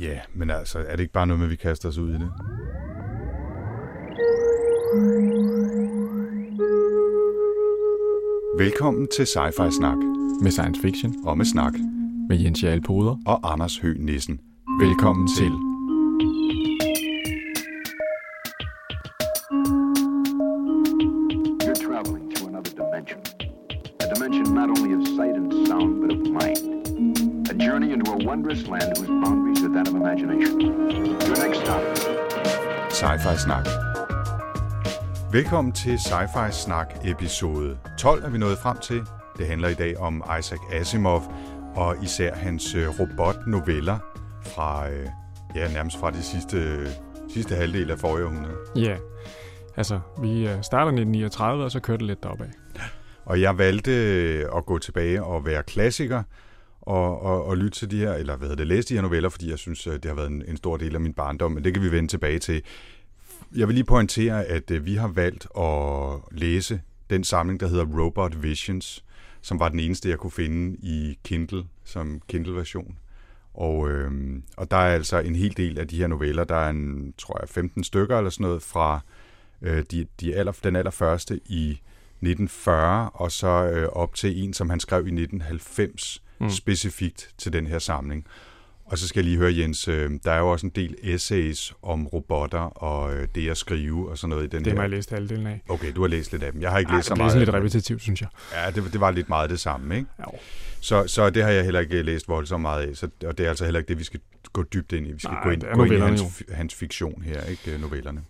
Ja, men altså, er det ikke bare noget med, at vi kaster os ud i det? Velkommen til Sci-Fi Snak. Med science fiction. Og med snak. Med Jens Jarl Poder. Og Anders Høgh Nissen. Velkommen til. You're Snak. Velkommen til Sci-Fi Snak episode 12 er vi nået frem til. Det handler i dag om Isaac Asimov og især hans øh, robotnoveller fra, øh, ja, nærmest fra det sidste, sidste halvdel af forrige århundrede. Ja, altså vi øh, starter 1939, og så kører det lidt deropad. Og jeg valgte at gå tilbage og være klassiker og, og, og lytte til de her, eller hvad hedder det, læse de her noveller, fordi jeg synes, det har været en, en stor del af min barndom, men det kan vi vende tilbage til. Jeg vil lige pointere, at øh, vi har valgt at læse den samling, der hedder Robot Visions, som var den eneste, jeg kunne finde i Kindle, som Kindle-version. Og, øhm, og der er altså en hel del af de her noveller, der er en, tror jeg, 15 stykker eller sådan noget, fra øh, de, de aller, den allerførste i 1940, og så øh, op til en, som han skrev i 1990, mm. specifikt til den her samling. Og så skal jeg lige høre, Jens, øh, der er jo også en del essays om robotter og øh, det at skrive og sådan noget i den Det har jeg læst halvdelen af. Okay, du har læst lidt af dem. Jeg har ikke Ej, læst så det meget. af sådan lidt repetitivt, synes jeg. Ja, det, det var lidt meget det samme, ikke? Jo. Så, så det har jeg heller ikke læst voldsomt meget af, så, og det er altså heller ikke det, vi skal gå dybt ind i. Vi skal Nej, gå ind, det er gå ind i hans, hans fiktion her, ikke øh, novellerne.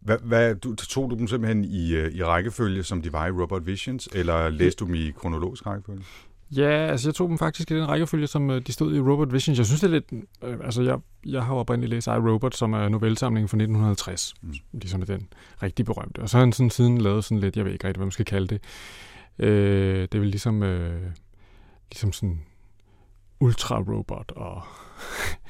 Hvad, hvad, du, tog du dem simpelthen i, øh, i rækkefølge, som de var i Robot Visions, eller læste du dem i kronologisk rækkefølge? Ja, altså jeg tog dem faktisk i den rækkefølge, som øh, de stod i Robot Visions. Jeg synes, det er lidt... Øh, altså jeg, jeg har jo oprindeligt læst I, Robot, som er novellesamlingen fra 1950. Mm. Ligesom er den rigtig berømte. Og så har han sådan siden lavet sådan lidt, jeg ved ikke rigtig, hvad man skal kalde det. Øh, det er vel ligesom... Øh, ligesom sådan ultra-robot og...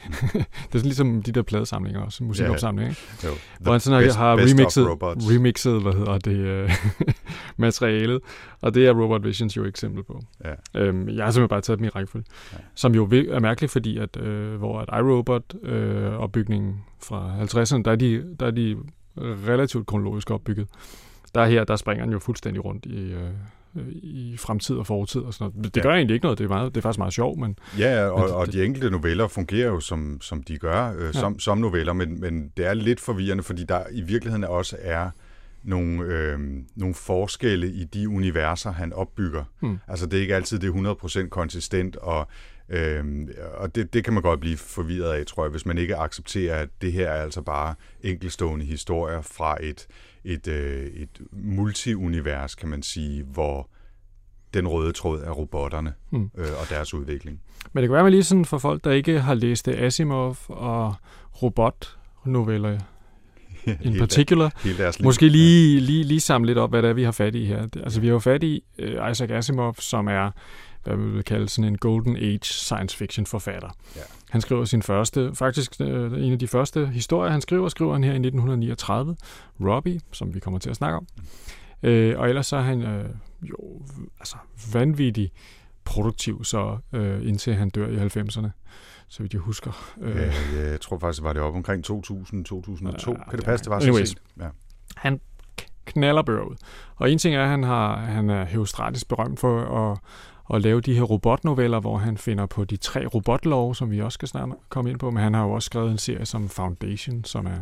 det er sådan ligesom de der pladesamlinger også, musikopsamlinger, ikke? Jo. Hvor han sådan best- har remixet, remixet, hvad hedder det, øh, materialet. Og det er Robot Visions jo et eksempel på. Ja. Øhm, jeg har simpelthen bare taget dem i rækkefølge. Ja. Som jo er mærkeligt, fordi at, øh, hvor at iRobot øh, opbygningen fra 50'erne, der er, de, der er de relativt kronologisk opbygget. Der her, der springer han jo fuldstændig rundt i, øh, i fremtid og fortid og sådan noget. Det Ja. gør egentlig ikke noget, det er, meget, det er faktisk meget sjovt, men Ja, og, det- og de enkelte noveller fungerer jo som, som de gør, øh, som, som noveller, men, men det er lidt forvirrende, fordi der i virkeligheden også er nogle, øh, nogle forskelle i de universer, han opbygger. Hmm. Altså det er ikke altid det er 100% konsistent, og, øh, og det, det kan man godt blive forvirret af, tror jeg, hvis man ikke accepterer, at det her er altså bare enkelstående historier fra et, et, øh, et multiunivers, kan man sige, hvor den røde tråd er robotterne Hmm. øh, og deres udvikling. Men det kan være, man lige sådan for folk, der ikke har læst Asimov og robotnoveller in particular, der- hele deres liv. måske lige, lige, lige samle lidt op, hvad det er, vi har fat i her. Altså, vi har jo fat i uh, Isaac Asimov, som er, hvad vi vil kalde sådan en golden age science fiction forfatter. Ja. Han skriver sin første, faktisk øh, en af de første historier, han skriver, skriver han her i 1939, Robbie, som vi kommer til at snakke om. Øh, og ellers så er han øh, jo altså, vanvittig produktiv, så øh, indtil han dør i 90'erne, så vidt jeg husker. Øh, Ja, jeg tror faktisk, var det op omkring 2000, 2002. Ja, kan det passe, det var så anyways. sent? Ja. han knaller bøger ud. Og en ting er, at han, har, han er heostratisk berømt for at, at lave de her robotnoveller, hvor han finder på de tre robotlove, som vi også skal snart komme ind på, men han har jo også skrevet en serie som Foundation, som er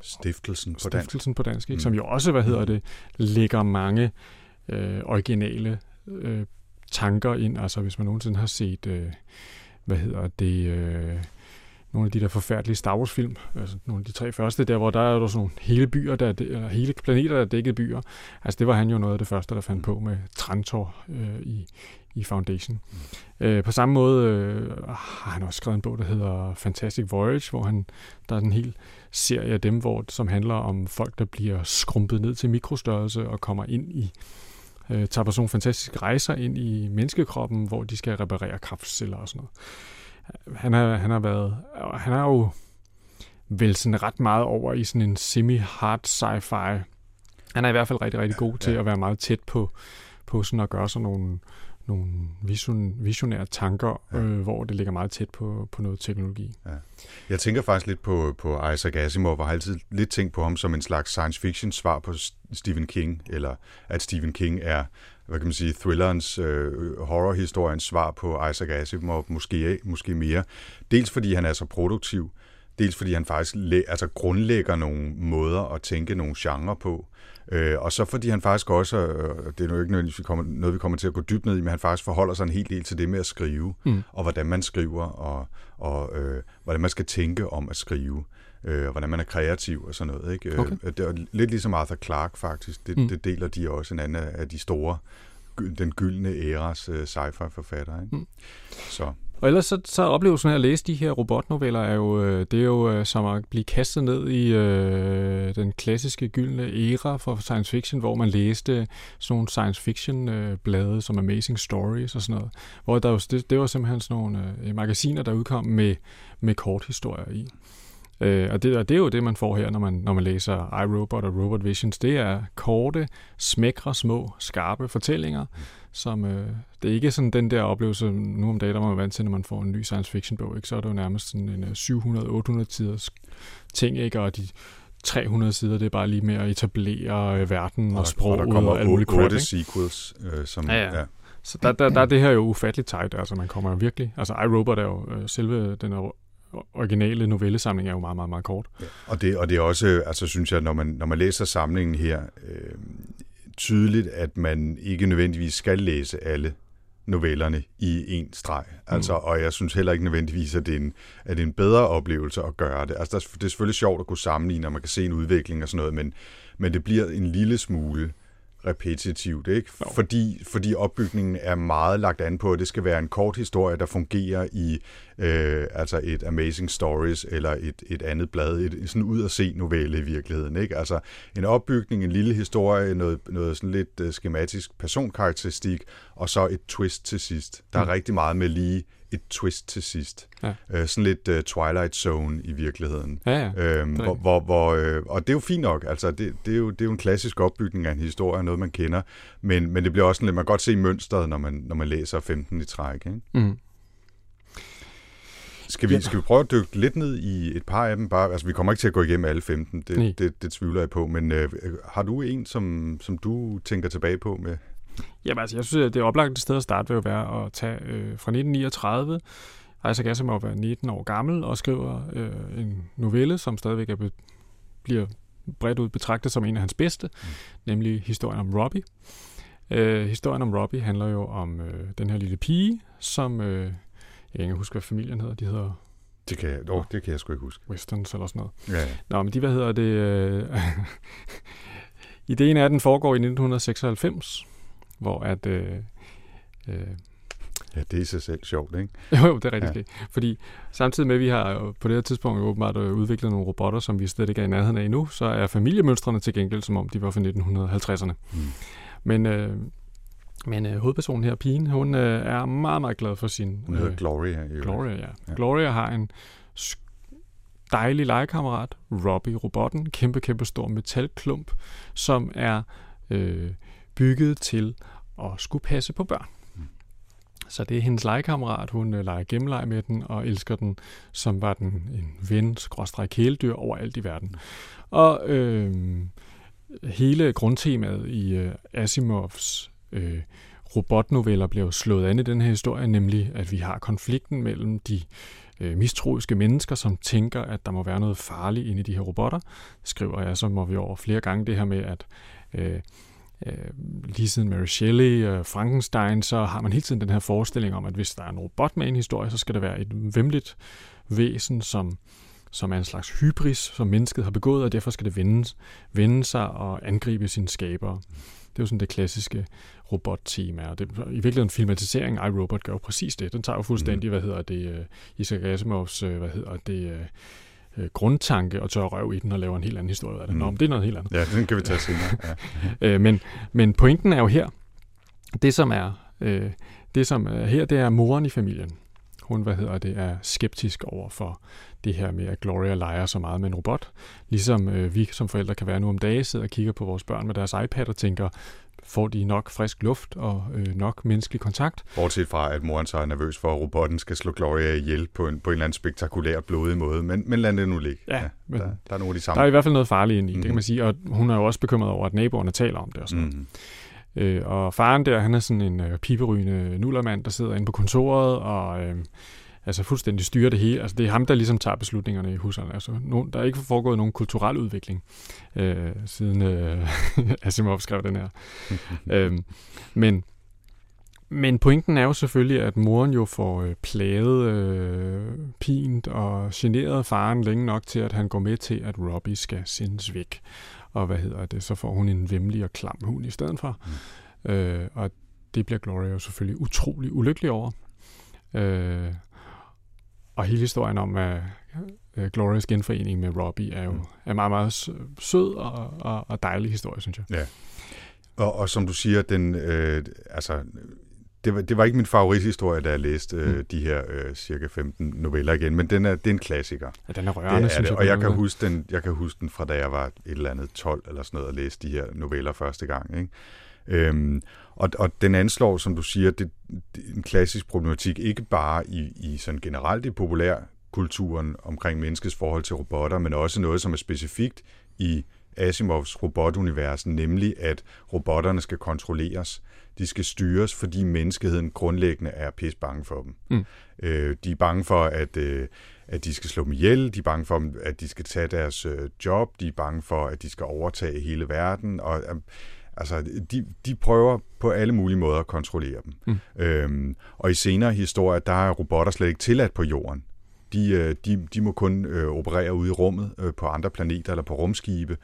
Stiftelsen på dansk. stiftelsen på dansk, ikke? Mm. som jo også, hvad hedder det, lægger mange øh, originale øh, tanker ind. Altså hvis man nogensinde har set, øh, hvad hedder det, øh, nogle af de der forfærdelige Star Wars film, altså nogle af de tre første, der hvor der er der sådan nogle hele byer, der er, eller hele planeter, der er dækket byer. Altså det var han jo noget af det første, der fandt på med Trantor øh, i, i Foundation. Mm. Øh, på samme måde øh, har han også skrevet en bog, der hedder Fantastic Voyage, hvor han, der er en hel serie af dem, hvor, som handler om folk, der bliver skrumpet ned til mikrostørrelse og kommer ind i, øh, tager på sådan nogle fantastiske rejser ind i menneskekroppen, hvor de skal reparere kraftceller og sådan noget. Han har, han har været, han er jo vel sådan ret meget over i sådan en semi-hard sci-fi. Han er i hvert fald rigtig, rigtig god til Ja. at være meget tæt på, på sådan at gøre sådan nogle, nogle vision, visionære tanker, ja. øh, hvor det ligger meget tæt på, på noget teknologi. Ja. Jeg tænker faktisk lidt på, på Isaac Asimov, og har altid lidt tænkt på ham som en slags science fiction svar på Stephen King, eller at Stephen King er, hvad kan man sige, thrillerens, øh, horrorhistoriens svar på Isaac Asimov, måske, måske mere. Dels fordi han er så produktiv, dels fordi han faktisk altså grundlægger nogle måder at tænke nogle genrer på, Øh, og så fordi han faktisk også, øh, det er nu ikke nødvendigvis vi kommer, noget, vi kommer til at gå dybt ned i, men han faktisk forholder sig en hel del til det med at skrive, mm. og hvordan man skriver, og, og øh, hvordan man skal tænke om at skrive, øh, og hvordan man er kreativ og sådan noget. Ikke? Øh, okay. Det er lidt ligesom Arthur Clarke faktisk, det, mm. det deler de også en anden af de store den gyldne æras uh, sci-fi-forfatter. Ikke? Mm. Så. Og ellers så, så oplevelsen af at læse de her robotnoveller er jo, øh, det er jo øh, som at blive kastet ned i øh, den klassiske gyldne æra for science fiction, hvor man læste sådan nogle science fiction øh, blade som Amazing Stories og sådan noget. Hvor der jo, det, det var simpelthen sådan nogle øh, magasiner, der udkom med, med korthistorier i. Øh, og, det, og det er jo det, man får her, når man, når man læser iRobot og Robot Visions. Det er korte, smækre, små, skarpe fortællinger, som øh, det er ikke sådan den der oplevelse nu om dagen, der man er vant til, når man får en ny science fiction bog. Ikke? Så er det jo nærmest sådan en 700-800 øh, tiders ting, ikke? og de 300 sider, det er bare lige med at etablere øh, verden og, og sproget og, der kommer og alt muligt crap. sequels, øh, som... Ja, ja. ja. Så der, der, der er det her jo ufatteligt tight, altså man kommer jo virkelig... Altså iRobot er jo øh, selve den originale novellesamling er jo meget, meget, meget kort. Ja. Og, det, og det er også, altså synes jeg, når man, når man læser samlingen her, øh, tydeligt, at man ikke nødvendigvis skal læse alle novellerne i en streg. Altså, mm. Og jeg synes heller ikke nødvendigvis, at det, er en, at det er en bedre oplevelse at gøre det. Altså, det er selvfølgelig sjovt at kunne sammenligne, og man kan se en udvikling og sådan noget, men, men det bliver en lille smule repetitivt, ikke? Fordi, fordi opbygningen er meget lagt an på, at det skal være en kort historie, der fungerer i øh, altså et Amazing Stories eller et, et andet blad, et, sådan ud at se novelle i virkeligheden, ikke? Altså en opbygning, en lille historie, noget, noget sådan lidt uh, skematisk personkarakteristik, og så et twist til sidst. Der er mm. rigtig meget med lige et twist til sidst. Ja. Øh, sådan lidt uh, Twilight Zone i virkeligheden. Ja, ja. Øhm, hvor, hvor, hvor, øh, og det er jo fint nok. Altså, det, det, er jo, det er jo en klassisk opbygning af en historie, noget man kender. Men, men det bliver også sådan lidt, man kan godt se mønstret, når man, når man læser 15 i træk. Ikke? Mm. Skal vi, ja. skal vi prøve at dykke lidt ned i et par af dem? Bare, altså, vi kommer ikke til at gå igennem alle 15, det, det, det, det tvivler jeg på, men øh, har du en, som, som du tænker tilbage på med Jamen altså, jeg synes, at det oplagte sted at starte vil jo være at tage øh, fra 1939. Isaac Asimov er 19 år gammel og skriver øh, en novelle, som stadigvæk er be- bliver bredt ud betragtet som en af hans bedste, mm. nemlig historien om Robbie. Øh, historien om Robbie handler jo om øh, den her lille pige, som... Øh, jeg ikke huske, hvad familien hedder. De hedder... Det kan, jeg, oh, det kan jeg sgu ikke huske. Westerns eller sådan noget. Ja, ja. Nå, men de, hvad hedder det... Øh, Ideen er, at den foregår i 1996, hvor at... Øh, øh, Ja, det er i sig selv sjovt, ikke? Jo, det er rigtig ja. Fordi samtidig med, at vi har på det her tidspunkt åbenbart øh, udviklet nogle robotter, som vi slet ikke er i nærheden af endnu, så er familiemønstrene til gengæld, som om de var fra 1950'erne. Mm. Men, øh, men øh, hovedpersonen her, pigen, hun øh, er meget, meget glad for sin... Hun hedder øh, Gloria. Jo. Gloria, ja. ja. Gloria har en dejlig legekammerat, Robbie, robotten, kæmpe, kæmpe stor metalklump, som er øh, bygget til at skulle passe på børn. Mm. Så det er hendes legekammerat, hun øh, leger gennemleg med den og elsker den, som var den en ven, skråstrej kæledyr overalt i verden. Og øh, hele grundtemaet i øh, Asimovs øh, robotnoveller bliver slået an i den her historie, nemlig at vi har konflikten mellem de øh, mistroiske mennesker, som tænker, at der må være noget farligt inde i de her robotter. Det skriver jeg så må vi over flere gange det her med, at øh, øh, lige siden Mary Shelley og Frankenstein, så har man hele tiden den her forestilling om, at hvis der er en robot med en historie, så skal det være et vemmeligt væsen, som, som er en slags hybris, som mennesket har begået, og derfor skal det vende, vende sig og angribe sine skabere. Det er jo sådan det klassiske robot-tema, og det, i virkeligheden filmatisering af iRobot gør jo præcis det. Den tager jo fuldstændig, mm. hvad hedder det, uh, Isaac Asimovs, uh, hvad hedder det, uh, øh, grundtanke og tør røv i den og laver en helt anden historie af det. Nå, mm. det er noget helt andet. Ja, den kan vi tage senere. Ja. øh, men, men pointen er jo her, det som er, øh, det som er her, det er moren i familien. Hun, hvad hedder det, er skeptisk over for det her med, at Gloria leger så meget med en robot. Ligesom øh, vi som forældre kan være nu om dagen, sidder og kigger på vores børn med deres iPad og tænker, får de nok frisk luft og øh, nok menneskelig kontakt. Bortset fra, at moren så er nervøs for, at robotten skal slå Gloria ihjel på en, på en eller anden spektakulær blodig måde. Men, men lad det nu ligge. Ja, men der, der er nogle af de samme. Der er i hvert fald noget farligt ind i, mm. det kan Mhm. man sige. Og hun er jo også bekymret over, at naboerne taler om det og sådan Mm. Øh, og faren der, han er sådan en øh, piberygende nullermand, der sidder inde på kontoret og øh, altså fuldstændig styrer det hele. Altså det er ham, der ligesom tager beslutningerne i huserne. Altså, no, der er ikke foregået nogen kulturel udvikling, øh, siden øh, Asimov skrev den her. øhm, men, men pointen er jo selvfølgelig, at moren jo får øh, plaget, øh, pint og generet faren længe nok til, at han går med til, at Robbie skal sendes væk. Og hvad hedder det? Så får hun en vemmelig og klam hund i stedet for. Mm. Øh, og det bliver Gloria jo selvfølgelig utrolig ulykkelig over. Øh, og hele historien om, at øh, Glorias genforening med Robbie er jo Mm. er meget, meget sø- sød og, og, og dejlig historie, synes jeg. Og, og som du siger, den, øh, altså, det, var, det var ikke min favorithistorie, da jeg læste øh, Mm. de her øh, cirka 15 noveller igen, men den er, det er en klassiker. Ja, den er rørende, det er synes det, jeg. og jeg kan, huske den, jeg kan huske den fra da jeg var et eller andet 12 eller sådan noget, og læste de her noveller første gang. Ikke? Øhm, og, og den anslår, som du siger, det, det er en klassisk problematik, ikke bare i, i sådan generelt i populærkulturen omkring menneskets forhold til robotter, men også noget, som er specifikt i Asimovs robotunivers, nemlig at robotterne skal kontrolleres. De skal styres, fordi menneskeheden grundlæggende er pis bange for dem. Mm. Øh, de er bange for, at, øh, at de skal slå dem ihjel, de er bange for, at de skal tage deres øh, job, de er bange for, at de skal overtage hele verden, og øh, altså, de, de prøver på alle mulige måder at kontrollere dem. Mm. Øhm, og i senere historier, der er robotter slet ikke tilladt på jorden. De, øh, de, de må kun øh, operere ude i rummet øh, på andre planeter eller på rumskibe.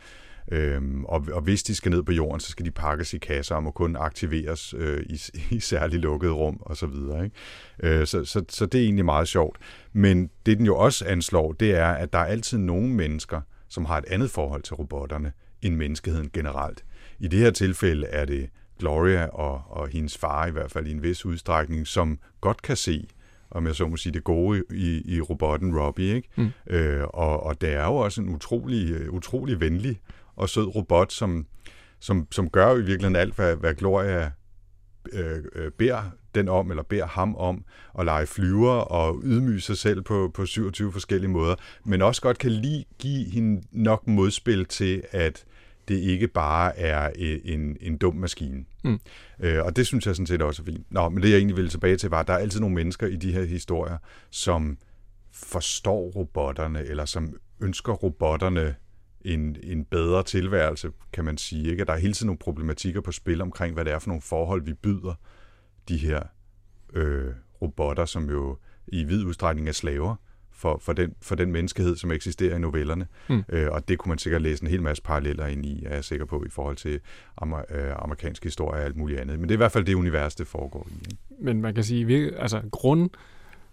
Øhm, og, og hvis de skal ned på jorden, så skal de pakkes i kasser og må kun aktiveres øh, i, i særligt lukkede rum og så videre. Ikke? Øh, så, så, så det er egentlig meget sjovt. Men det den jo også anslår, det er, at der er altid nogle mennesker, som har et andet forhold til robotterne end menneskeheden generelt. I det her tilfælde er det Gloria og, og hendes far i hvert fald i en vis udstrækning, som godt kan se, om jeg så må sige, det gode i, i robotten Robbie. Ikke? Mm. Øh, og, og det er jo også en utrolig, øh, utrolig venlig og sød robot, som, som, som gør i virkeligheden alt, hvad, hvad Gloria øh, øh, beder den om, eller beder ham om at lege flyver og ydmyge sig selv på, på 27 forskellige måder, men også godt kan lige give hende nok modspil til, at det ikke bare er øh, en, en dum maskine. Mm. Øh, og det synes jeg sådan set også er fint. Nå, men det jeg egentlig ville tilbage til var, at der er altid nogle mennesker i de her historier, som forstår robotterne, eller som ønsker robotterne en, en bedre tilværelse, kan man sige. Ikke? At der er hele tiden nogle problematikker på spil omkring, hvad det er for nogle forhold, vi byder de her øh, robotter, som jo i vid udstrækning er slaver for, for, den, for den menneskehed, som eksisterer i novellerne. Mm. Øh, og det kunne man sikkert læse en hel masse paralleller ind i, er jeg sikker på, i forhold til amer, øh, amerikansk historie og alt muligt andet. Men det er i hvert fald det univers, det foregår i. Ikke? Men man kan sige, altså grund,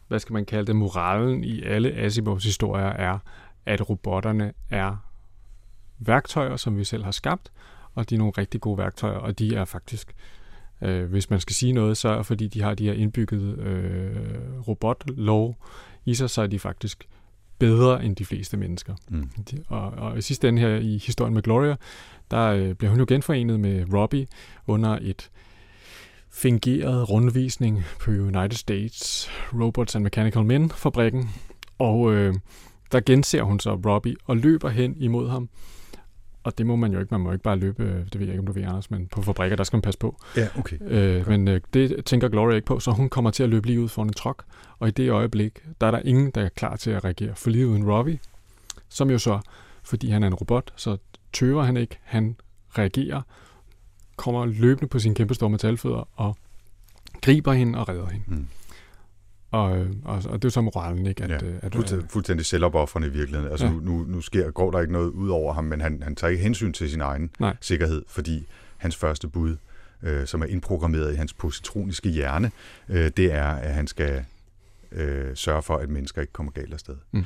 hvad skal man kalde det, moralen i alle Asimovs historier er, at robotterne er værktøjer, som vi selv har skabt, og de er nogle rigtig gode værktøjer, og de er faktisk, øh, hvis man skal sige noget, så er fordi de har de her indbygget øh, robotlov i sig, så de faktisk bedre end de fleste mennesker. Mm. Og, og i sidste ende her i historien med Gloria, der øh, bliver hun jo genforenet med Robbie under et fingeret rundvisning på United States Robots and Mechanical Men fabrikken. Og øh, der genser hun så Robbie og løber hen imod ham. Og det må man jo ikke. Man må ikke bare løbe, øh, det ved jeg ikke, om du ved, Anders, men på fabrikker, der skal man passe på. Ja, okay. Øh, men øh, det tænker Gloria ikke på, så hun kommer til at løbe lige ud foran en truck. Og i det øjeblik, der er der ingen, der er klar til at reagere for lige uden Robbie, som jo så, fordi han er en robot, så tøver han ikke. Han reagerer, kommer løbende på sine kæmpe store metalfødder og griber hende og redder hende. Mm. Og, øh, og, og det er jo så moralen, ikke? At, Ja, øh, at, Fuldstændig, fuldstændig selvopoffrende i virkeligheden. Altså Ja. nu, nu sker, går der ikke noget ud over ham, men han, han tager ikke hensyn til sin egen Nej. sikkerhed, fordi hans første bud, øh, som er indprogrammeret i hans positroniske hjerne, øh, det er, at han skal øh, sørge for, at mennesker ikke kommer galt afsted. Mm.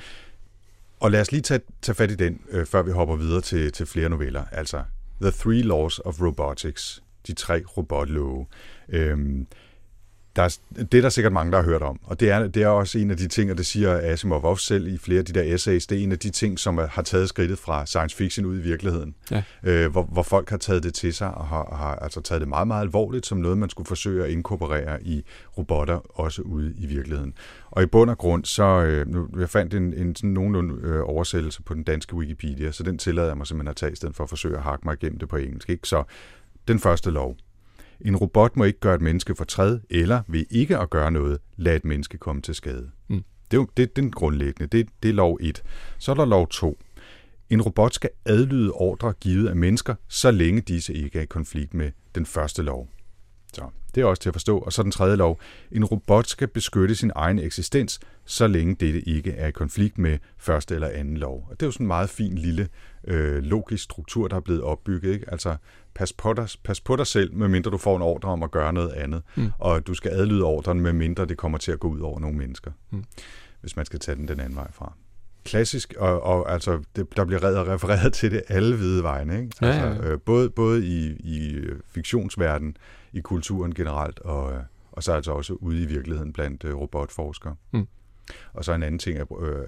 Og lad os lige tage, tage fat i den, øh, før vi hopper videre til, til flere noveller. Altså, The Three Laws of Robotics, de tre robotlove. Øhm, der er, det er der sikkert mange, der har hørt om. Og det er, det er også en af de ting, og det siger Asimov også selv i flere af de der essays, det er en af de ting, som har taget skridtet fra science fiction ud i virkeligheden. Ja. Øh, hvor, hvor folk har taget det til sig og har, har altså taget det meget, meget alvorligt som noget, man skulle forsøge at inkorporere i robotter, også ude i virkeligheden. Og i bund og grund, så øh, nu, jeg fandt en, en sådan nogenlunde øh, oversættelse på den danske Wikipedia, så den tillader jeg mig simpelthen at tage, i stedet for at forsøge at hakke mig igennem det på engelsk. Ikke? Så den første lov. En robot må ikke gøre et menneske fortræd, eller ved ikke at gøre noget, lade et menneske komme til skade. Mm. Det er jo det, den grundlæggende. Det, det er lov 1. Så er der lov 2. En robot skal adlyde ordre givet af mennesker, så længe disse ikke er i konflikt med den første lov. Så det er også til at forstå. Og så den tredje lov. En robot skal beskytte sin egen eksistens, så længe dette ikke er i konflikt med første eller anden lov. Og det er jo sådan en meget fin lille øh, logisk struktur, der er blevet opbygget. Ikke? Altså, pas på, dig, pas på dig selv, medmindre du får en ordre om at gøre noget andet. Mm. Og du skal adlyde ordren, medmindre det kommer til at gå ud over nogle mennesker. Mm. Hvis man skal tage den den anden vej fra klassisk, og, og altså, det, der bliver refereret til det alle hvide vegne. Ikke? Altså, ja, ja. Øh, både, både i, i fiktionsverdenen, i kulturen generelt, og, øh, og så altså også ude i virkeligheden blandt øh, robotforskere. Mm. Og så en anden ting, at øh,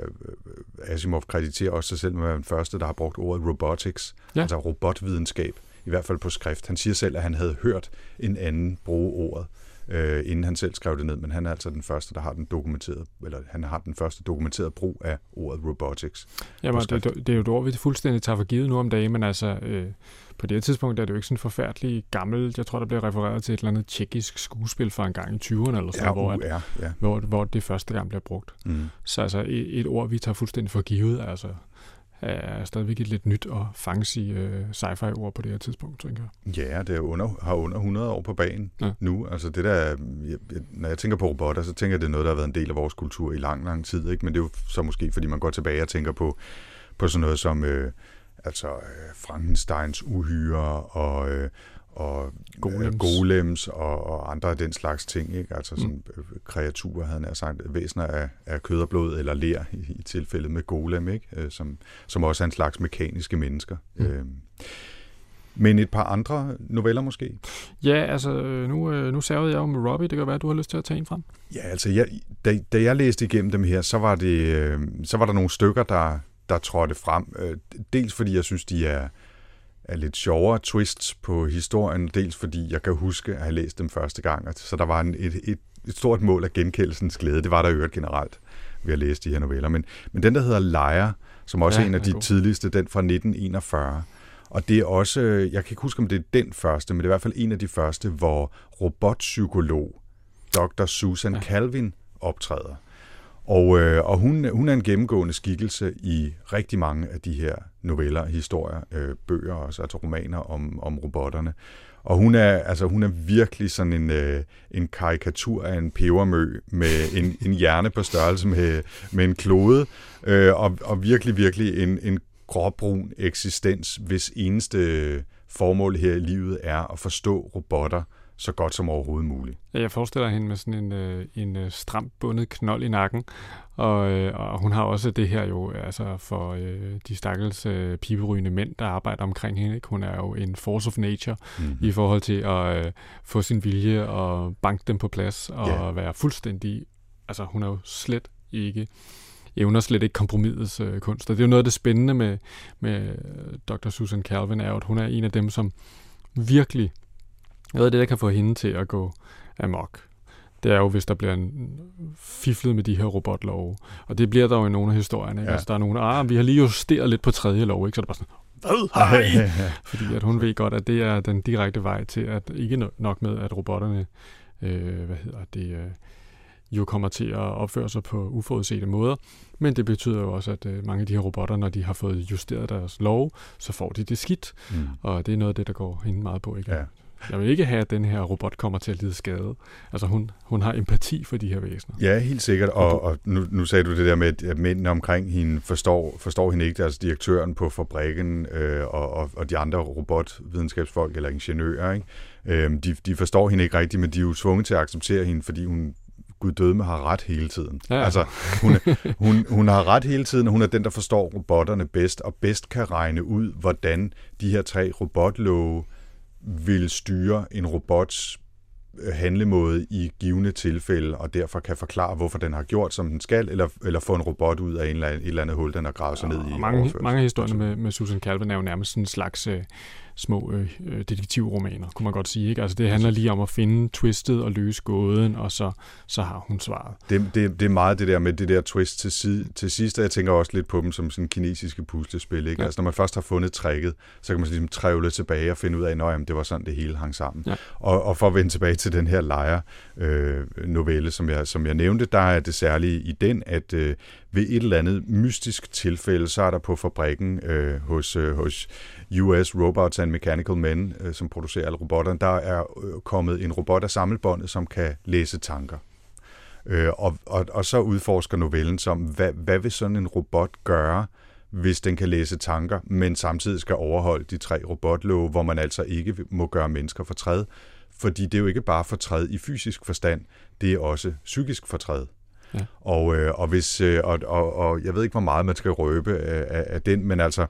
Asimov krediterer også sig selv med at være den første, der har brugt ordet robotics, ja. altså robotvidenskab, i hvert fald på skrift. Han siger selv, at han havde hørt en anden bruge ordet øh, inden han selv skrev det ned, men han er altså den første, der har den dokumenteret, eller han har den første dokumenterede brug af ordet robotics. Jamen, det, det er jo et ord, vi fuldstændig tager for givet nu om dagen, men altså, øh, på det her tidspunkt er det jo ikke sådan forfærdeligt gammelt. Jeg tror, der bliver refereret til et eller andet tjekkisk skuespil fra en gang i 20'erne, eller sådan, ja, hvor, at, ja, ja. Hvor, hvor det første gang bliver brugt. Mm. Så altså, et, et ord, vi tager fuldstændig for givet, altså er stadigvæk et lidt nyt og fancy uh, sci-fi ord på det her tidspunkt, tænker jeg. Ja, det er under, har under 100 år på banen ja. nu. Altså det der, jeg, når jeg tænker på robotter, så tænker jeg, det er noget, der har været en del af vores kultur i lang, lang tid. Ikke? Men det er jo så måske, fordi man går tilbage og tænker på, på sådan noget som øh, altså, øh, Frankensteins uhyre og, øh, og golems, golems og, og andre af den slags ting. Ikke? Altså sådan mm. kreaturer, havde han sagt, væsener af, af kød og blod eller ler i, i tilfældet med golem, ikke? Øh, som, som også er en slags mekaniske mennesker. Mm. Øh, men et par andre noveller måske? Ja, altså nu, nu savede jeg jo med Robbie. Det kan være, at du har lyst til at tage en frem. Ja, altså jeg, da, da jeg læste igennem dem her, så var, det, så var der nogle stykker, der, der trådte frem. Dels fordi jeg synes, de er, er lidt sjovere twists på historien, dels fordi jeg kan huske at have læst dem første gang, så der var en, et, et, et stort mål af genkendelsens glæde. Det var der øvrigt generelt ved at læse de her noveller. Men, men den, der hedder Lejer, som også ja, er en af de god. tidligste, den fra 1941, og det er også, jeg kan ikke huske, om det er den første, men det er i hvert fald en af de første, hvor robotpsykolog Dr. Susan ja. Calvin optræder. Og, øh, og hun, hun er en gennemgående skikkelse i rigtig mange af de her noveller, historier, øh, bøger og altså romaner om, om robotterne. Og hun er, altså, hun er virkelig sådan en, øh, en karikatur af en pebermø med en, en hjerne på størrelse med, med en klode, øh, og, og virkelig, virkelig en, en gråbrun eksistens, hvis eneste formål her i livet er at forstå robotter, så godt som overhovedet muligt. Jeg forestiller hende med sådan en, øh, en øh, stramt bundet knold i nakken, og, øh, og hun har også det her jo altså for øh, de stakkels øh, piberygende mænd, der arbejder omkring hende. Ikke? Hun er jo en force of nature mm-hmm. i forhold til at øh, få sin vilje og banke dem på plads og yeah. være fuldstændig... Altså hun er jo slet ikke evner slet ikke kompromisets øh, kunst. Og det er jo noget af det spændende med, med Dr. Susan Calvin, er jo, at hun er en af dem, som virkelig noget af det, der kan få hende til at gå amok, det er jo, hvis der bliver en fiflet med de her robotlove. Og det bliver der jo i nogle af historierne. Ikke? Ja. Altså, der er nogle, ah, vi har lige justeret lidt på tredje lov, ikke? så er det bare sådan, hvad I? Fordi at hun ved godt, at det er den direkte vej til, at ikke nok med, at robotterne, øh, hvad hedder det, øh, jo kommer til at opføre sig på uforudsete måder. Men det betyder jo også, at øh, mange af de her robotter, når de har fået justeret deres lov, så får de det skidt. Mm. Og det er noget af det, der går hende meget på. Ikke? Ja. Jeg vil ikke have, at den her robot kommer til at lide skade. Altså hun, hun har empati for de her væsener. Ja, helt sikkert. Og, og nu, nu sagde du det der med, at mændene omkring hende forstår, forstår hende ikke, altså direktøren på fabrikken øh, og, og, og de andre robotvidenskabsfolk eller ingeniører, ikke? Øh, de, de forstår hende ikke rigtigt, men de er jo tvunget til at acceptere hende, fordi hun Gud døde har ret hele tiden. Ja. Altså, hun, hun, hun har ret hele tiden, og hun er den, der forstår robotterne bedst, og bedst kan regne ud, hvordan de her tre robotlove vil styre en robots handlemåde i givende tilfælde, og derfor kan forklare, hvorfor den har gjort, som den skal, eller, eller få en robot ud af en eller anden, et eller andet hul, den har gravet sig ned i. mange, mange af historierne med, med Susan Calvin er jo nærmest sådan en slags øh, små øh, øh, detektivromaner, kunne man godt sige. Ikke? Altså det handler lige om at finde twistet og løse gåden, og så, så har hun svaret. Det, det, det er meget det der med det der twist til, side, til sidst, og jeg tænker også lidt på dem som sådan kinesiske puslespil. Ikke? Ja. Altså når man først har fundet trækket, så kan man ligesom trævle tilbage og finde ud af, at det var sådan, det hele hang sammen. Ja. Og, og for at vende tilbage til den her lejer øh, novelle, som jeg, som jeg nævnte, der er det særlige i den, at øh, ved et eller andet mystisk tilfælde, så er der på fabrikken øh, hos, øh, hos US Robots and Mechanical Men, øh, som producerer alle robotterne, der er øh, kommet en robot af samlebåndet, som kan læse tanker. Øh, og, og, og så udforsker novellen som, hvad, hvad vil sådan en robot gøre, hvis den kan læse tanker, men samtidig skal overholde de tre robotlove, hvor man altså ikke må gøre mennesker fortræd. Fordi det er jo ikke bare fortræd i fysisk forstand, det er også psykisk fortræd. Ja. Og, øh, og, hvis, øh, og, og, og jeg ved ikke, hvor meget man skal røbe af, af den, men altså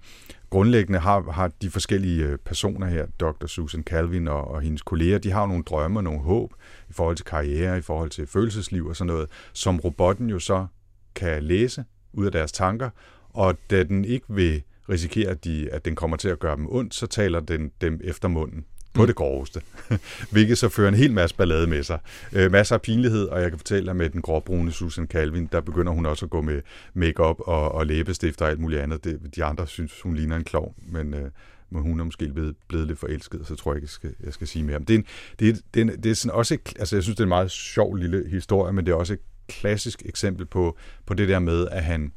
grundlæggende har, har de forskellige øh, personer her, Dr. Susan Calvin og, og hendes kolleger, de har nogle drømme og nogle håb i forhold til karriere, i forhold til følelsesliv og sådan noget, som robotten jo så kan læse ud af deres tanker, og da den ikke vil risikere, at, de, at den kommer til at gøre dem ondt, så taler den dem efter munden på mm. det groveste, hvilket så fører en hel masse ballade med sig. Øh, masser af pinlighed, og jeg kan fortælle, at med den gråbrune Susan Calvin, der begynder hun også at gå med makeup og, og læbestift og alt muligt andet. Det, de andre synes, hun ligner en klovn, men, øh, men hun er måske blevet, blevet lidt forelsket, så tror jeg ikke, jeg skal, jeg skal sige mere. Men det er, en, det er, det er, det er sådan også et, altså jeg synes, det er en meget sjov lille historie, men det er også et klassisk eksempel på, på det der med, at han,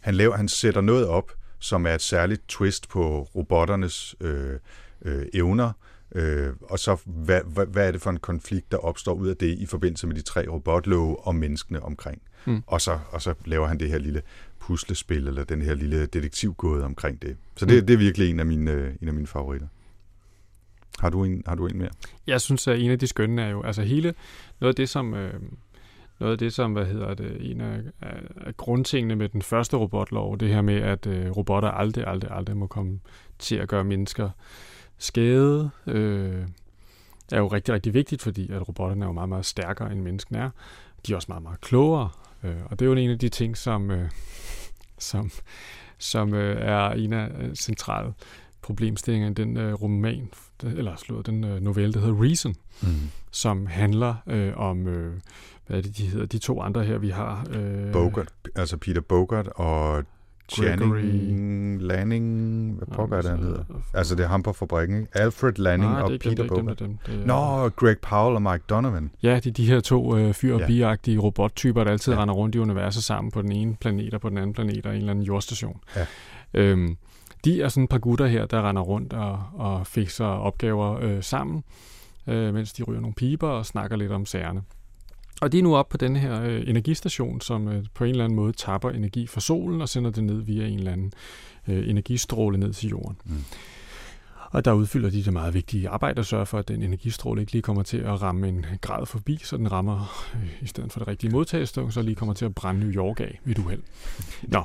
han, laver, han sætter noget op, som er et særligt twist på robotternes øh, øh, evner, øh, og så hvad, hvad, hvad er det for en konflikt, der opstår ud af det i forbindelse med de tre robotlove og menneskene omkring. Mm. Og, så, og så laver han det her lille puslespil, eller den her lille detektivgåde omkring det. Så det, mm. det er virkelig en af mine, øh, en af mine favoritter. Har du, en, har du en mere? Jeg synes, at en af de skønne er jo, altså hele, noget af det, som, øh, noget af det, som, hvad hedder det, en af, af, grundtingene med den første robotlov, det her med, at øh, robotter aldrig, aldrig, aldrig må komme til at gøre mennesker skade, øh, er jo rigtig, rigtig vigtigt, fordi at robotterne er jo meget, meget stærkere, end menneskene er. De er også meget, meget klogere, øh, og det er jo en af de ting, som, øh, som, som øh, er en af øh, centrale problemstillinger i den øh, roman, eller slået den øh, novelle, der hedder Reason, mm. som handler øh, om, øh, hvad er det, de hedder, de to andre her, vi har. Øh, Bogart, altså Peter Bogart og Channing Lanning, hvad pokker er det, han hedder? Altså, det er ham på fabrikken, ikke? Alfred Lanning Nej, og det, Peter. Dem, dem, det, Nå, Greg Powell og Mike Donovan. Ja, de, de her to øh, fyr- og ja. biagtige robottyper, der altid ja. render rundt i universet sammen på den ene planet og på den anden planet og en eller anden jordstation. Ja. Øhm, de er sådan et par gutter her, der render rundt og, og fikser opgaver øh, sammen, øh, mens de ryger nogle piber og snakker lidt om sagerne. Og de er nu oppe på den her øh, energistation, som øh, på en eller anden måde tapper energi fra solen og sender det ned via en eller anden øh, energistråle ned til jorden. Mm. Og der udfylder de det meget vigtige arbejde at sørge for, at den energistråle ikke lige kommer til at ramme en grad forbi, så den rammer øh, i stedet for det rigtige modtagestung, så lige kommer til at brænde New York af ved uheld. Nå.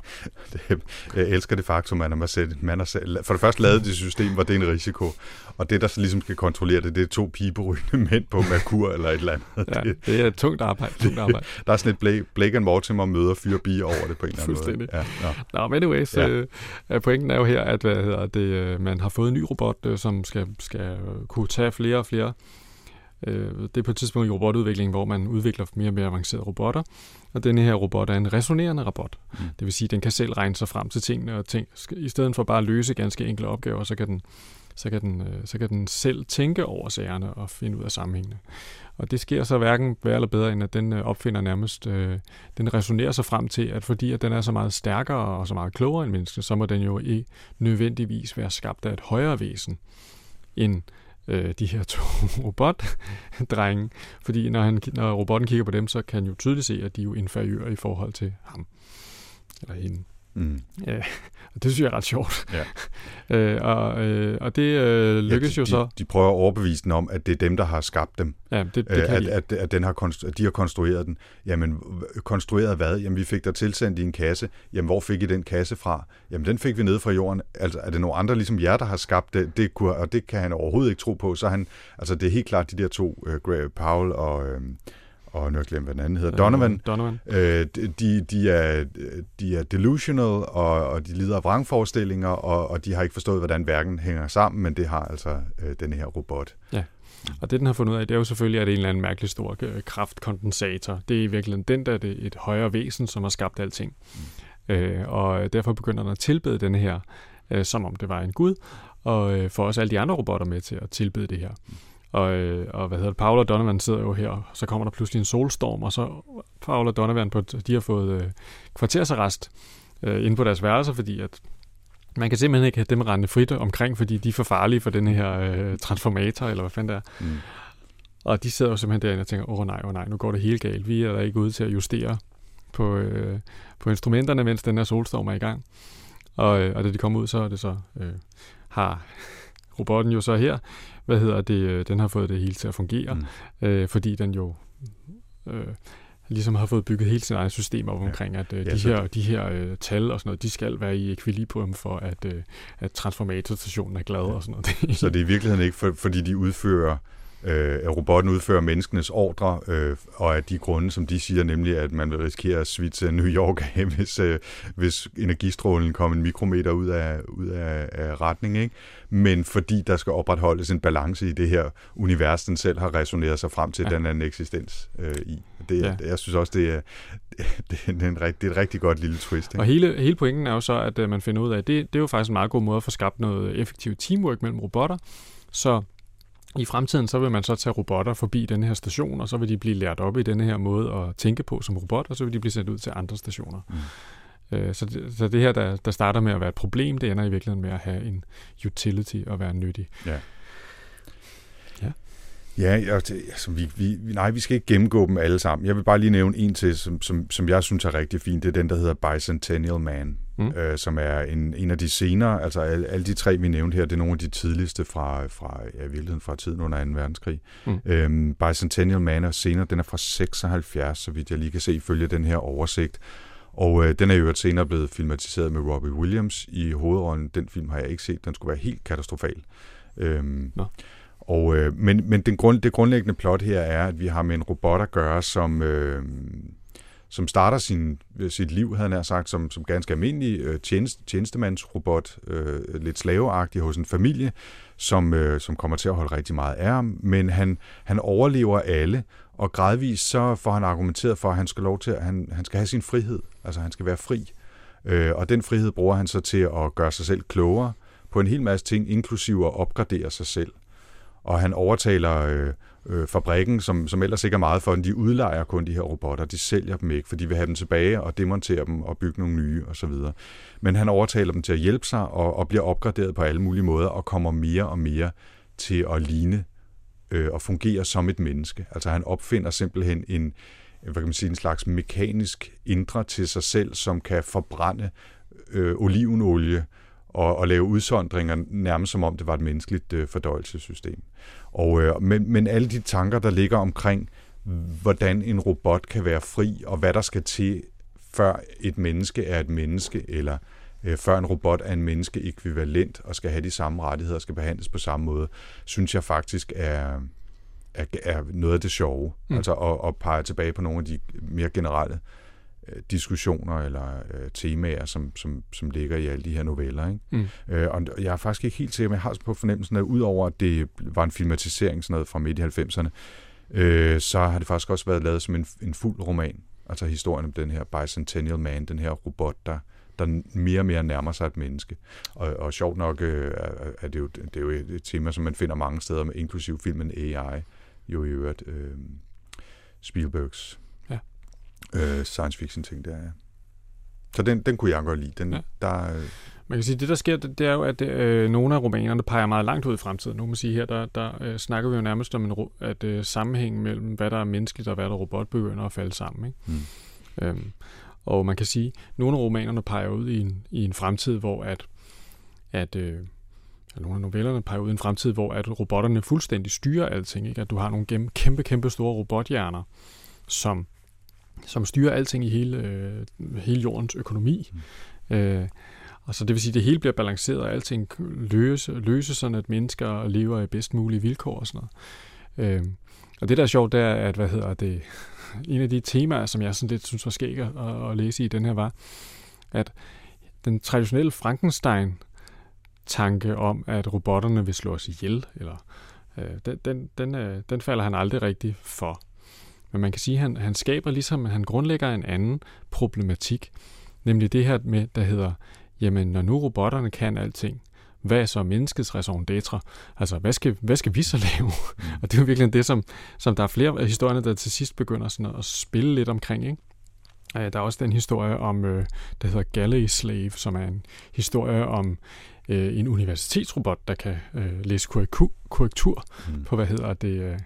jeg elsker det faktum, at man har, set, man har for det første lavet det system, hvor det er en risiko, og det, der så ligesom skal kontrollere det, det er to piberygende mænd på Merkur eller et eller andet. Ja, det er et tungt arbejde. Tungt arbejde. der er sådan et Blake, Blake and Mortimer møder fire bier over det på en eller anden måde. Ja, nå. nå, anyways, ja. øh, pointen er jo her, at hvad hedder det, øh, man har fået en ny robot, øh, som skal, skal kunne tage flere og flere øh, det er på et tidspunkt i robotudviklingen, hvor man udvikler mere og mere avancerede robotter. Og denne her robot er en resonerende robot. Mm. Det vil sige, at den kan selv regne sig frem til tingene, og ting, i stedet for bare at løse ganske enkle opgaver, så kan den så kan, den, øh, så kan den selv tænke over sagerne og finde ud af sammenhængene. Og det sker så hverken værre eller bedre, end at den øh, opfinder nærmest, øh, den resonerer sig frem til, at fordi at den er så meget stærkere og så meget klogere end mennesket, så må den jo ikke nødvendigvis være skabt af et højere væsen end øh, de her to robotdrenge. Fordi når, han, når robotten kigger på dem, så kan han jo tydeligt se, at de er jo inferiører i forhold til ham. Eller hende. Mm. Og det synes jeg er ret sjovt. Ja. øh, og, øh, og det øh, lykkes ja, jo de, så. De, de prøver at overbevise den om, at det er dem, der har skabt dem. Ja, det, det Øh, kan at, de. at, at, den har konstru- at de har konstrueret den. Jamen, konstrueret hvad? Jamen, vi fik der tilsendt i en kasse. Jamen, hvor fik I den kasse fra? Jamen, den fik vi ned fra jorden. Altså, er det nogle andre ligesom jer, der har skabt det? det kunne, og det kan han overhovedet ikke tro på. Så han, altså, det er helt klart de der to, Gray Powell og, øh, og nu har jeg glemt, hvad den anden hedder, Donovan. Øh, Donovan. Øh, de, de, er, de er delusional, og, og de lider af vrangforestillinger, og, og de har ikke forstået, hvordan verden hænger sammen, men det har altså øh, den her robot. Og det, den har fundet ud af, det er jo selvfølgelig, at det er en eller anden mærkelig stor øh, kraftkondensator. Det er i virkeligheden den, der er det et højere væsen, som har skabt alting. Mm. Øh, og derfor begynder den at tilbede den her, øh, som om det var en gud, og øh, får også alle de andre robotter med til at tilbede det her. Mm. Og, øh, og hvad hedder det, Paul og Donovan sidder jo her, og så kommer der pludselig en solstorm, og så Paul og Donovan, på, de har fået øh, kvartersarrest øh, inde på deres værelser, fordi at man kan simpelthen ikke have dem rende frit omkring, fordi de er for farlige for den her øh, transformator, eller hvad fanden det er. Mm. Og de sidder jo simpelthen derinde og tænker, åh oh, nej, åh oh, nej, nu går det helt galt. Vi er da ikke ude til at justere på, øh, på instrumenterne, mens den her solstorm er i gang. Og, øh, og da de kommer ud, så er det så, øh, har robotten jo så her, hvad hedder det, øh, den har fået det hele til at fungere, mm. øh, fordi den jo øh, ligesom har fået bygget hele sin egen system op omkring, at øh, Ja, de her, de her øh, tal og sådan noget, de skal være i ekvilibrium for, at, øh, at transformatorstationen er glad og sådan noget. Så det er i virkeligheden ikke, for, fordi de udfører, øh, at robotten udfører menneskenes ordre, øh, og af de grunde, som de siger, nemlig at man vil risikere at svitse New York af, hvis, øh, hvis energistrålen kommer en mikrometer ud af, ud af, af retning. Ikke? Men fordi der skal opretholdes en balance i det her univers, den selv har resoneret sig frem til, Ja. den anden eksistens øh, i. Det, Ja. Jeg synes også, det er, det er, en, det er et rigtig godt lille twist. Ikke? Og hele, hele pointen er jo så, at øh, man finder ud af, at det, det er jo faktisk en meget god måde at få skabt noget effektivt teamwork mellem robotter. Så i fremtiden, så vil man så tage robotter forbi den her station, og så vil de blive lært op i denne her måde at tænke på som robot, og så vil de blive sendt ud til andre stationer. Mm. Øh, så, det, så det her, der, der starter med at være et problem, det ender i virkeligheden med at have en utility og være nyttig. Ja. Ja. Ja, altså, vi, vi, nej, vi skal ikke gennemgå dem alle sammen. Jeg vil bare lige nævne en til, som, som, som jeg synes er rigtig fin. Det er den, der hedder Bicentennial Man, Mm. øh, som er en, en af de senere, altså alle, alle de tre, vi nævnte her, det er nogle af de tidligste fra, fra ja, virkeligheden fra tiden under 2. verdenskrig. Mm. Mm. Øhm, Bicentennial Man er senere, den er fra 76, så vidt jeg lige kan se, ifølge den her oversigt. Og øh, den er jo øvrigt senere blevet filmatiseret med Robbie Williams i hovedrollen. Den film har jeg ikke set, den skulle være helt katastrofal. Øhm, Nå og, øh, men men den grund, det grundlæggende plot her er, at vi har med en robot at gøre, som, øh, som starter sin, sit liv, havde han sagt, som, som ganske almindelig øh, tjenest, tjenestemandsrobot, øh, lidt slaveagtig hos en familie, som, øh, som kommer til at holde rigtig meget af ham, men han, han overlever alle, og gradvist så får han argumenteret for, at han skal, lov til, at han, han skal have sin frihed, altså han skal være fri. Øh, og den frihed bruger han så til at gøre sig selv klogere på en hel masse ting, inklusive at opgradere sig selv. Og han overtaler øh, øh, fabrikken, som, som ellers ikke er meget for den. De udlejer kun de her robotter. De sælger dem ikke, for de vil have dem tilbage og demontere dem og bygge nogle nye osv. Men han overtaler dem til at hjælpe sig og, og bliver opgraderet på alle mulige måder og kommer mere og mere til at ligne øh, og fungere som et menneske. Altså han opfinder simpelthen en, hvad kan man sige, en slags mekanisk indre til sig selv, som kan forbrænde øh, olivenolie og, og lave udsondringer nærmest som om det var et menneskeligt øh, fordøjelsessystem. Og, øh, men, men alle de tanker, der ligger omkring, hvordan en robot kan være fri, og hvad der skal til, før et menneske er et menneske, eller øh, før en robot er en menneske ekvivalent og skal have de samme rettigheder og skal behandles på samme måde, synes jeg faktisk er, er, er noget af det sjove. Mm. Altså at, at pege tilbage på nogle af de mere generelle øh, diskussioner eller øh, temaer, som, som, som ligger i alle de her noveller. Ikke? Mm. Øh, og jeg er faktisk ikke helt sikker, men jeg har på fornemmelsen, at udover at det var en filmatisering sådan noget fra midt i 90'erne, øh, så har det faktisk også været lavet som en, en fuld roman. Altså historien om den her Bicentennial Man, den her robot, der, der mere og mere nærmer sig et menneske. Og, og sjovt nok øh, er, det, jo, det er jo et tema, som man finder mange steder, med inklusiv filmen AI, jo i øvrigt øh, Spielbergs. Øh, science fiction ting der, ja. Så den, den kunne jeg godt lide. Den, Ja. der, øh, Man kan sige, det der sker, det, det er jo, at øh, nogle af romanerne peger meget langt ud i fremtiden. Nu kan man sige her, der, der øh, snakker vi jo nærmest om, en, at øh, sammenhængen mellem, hvad der er menneskeligt og hvad der er robot, begynder at falde sammen. Ikke? Mm. Øhm, Og man kan sige, at nogle af romanerne peger ud i en, i en fremtid, hvor at, at øh, nogle af novellerne peger ud i en fremtid, hvor at robotterne fuldstændig styrer alting. Ikke? At du har nogle kæmpe, kæmpe store robothjerner, som, som styrer alting i hele, øh, hele jordens økonomi. Mm. Øh, og så det vil sige, at det hele bliver balanceret, og alting løse, løses sådan, at mennesker lever i bedst mulige vilkår og sådan noget. Øh, og det, der er sjovt, det er, at hvad hedder det, en af de temaer, som jeg sådan lidt synes var skæg at, at læse i den her, var, at den traditionelle Frankenstein tanke om, at robotterne vil slå os ihjel, eller øh, den, den, den, øh, den falder han aldrig rigtig for. Men man kan sige, at han, han skaber ligesom, han grundlægger en anden problematik, nemlig det her med, der hedder, jamen når nu robotterne kan alting, hvad er så menneskets raison d'etre? Altså, hvad skal, hvad skal vi så lave? Mm. og det er jo virkelig det, som, som der er flere af historierne, der til sidst begynder sådan at spille lidt omkring, ikke? Der er også den historie om, øh, der hedder Galley Slave, som er en historie om øh, en universitetsrobot, der kan øh, læse korrektur mm. på, hvad hedder det,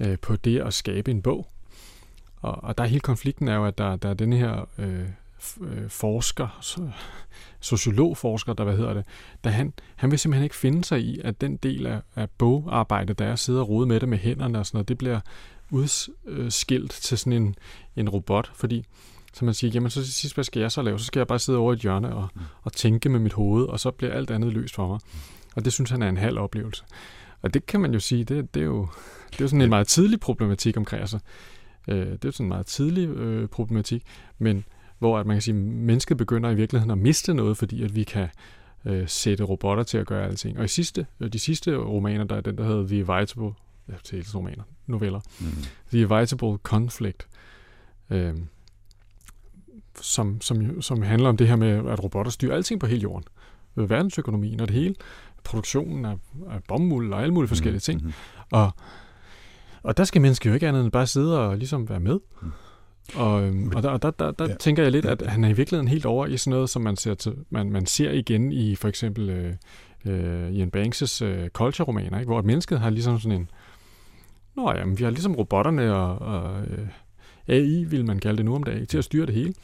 øh, på det at skabe en bog. Og, og der er hele konflikten er jo, at der, der er den her øh, øh, forsker, sociologforsker, der hvad hedder det, der han, han vil simpelthen ikke finde sig i, at den del af, af bogarbejdet, der er at sidde og rode med det med hænderne og sådan noget, det bliver udskilt til sådan en, en robot, fordi så man siger, jamen så til sidst, hvad skal jeg så lave? Så skal jeg bare sidde over i et hjørne og, mm. og tænke med mit hoved, og så bliver alt andet løst for mig. Og det synes han er en halv oplevelse. Og det kan man jo sige, det, det, er, jo, det er jo sådan en meget tidlig problematik omkring, altså, øh, det er jo sådan en meget tidlig øh, problematik, men hvor at man kan sige, at mennesket begynder i virkeligheden at miste noget, fordi at vi kan øh, sætte robotter til at gøre alting. Og i sidste, øh, de sidste romaner, der er den, der hedder The Evitable, ja, romaner, noveller, mm. The Evitable Conflict, øh, som, som, som handler om det her med, at robotter styrer alting på hele jorden. Verdensøkonomien og det hele. Produktionen af, af bomuld og alle mulige forskellige mm. ting. Mm. Og, og der skal mennesker jo ikke andet end bare sidde og ligesom være med. Mm. Og, øhm, og der, der, der, der ja. tænker jeg lidt, at han er i virkeligheden helt over i sådan noget, som man ser, til, man, man ser igen i for eksempel øh, øh, Ian Banks' øh, culture-romaner, ikke? hvor mennesket har ligesom sådan en, nå jamen, vi har ligesom robotterne og, og øh, AI, vil man kalde det nu om dagen, til at styre det hele.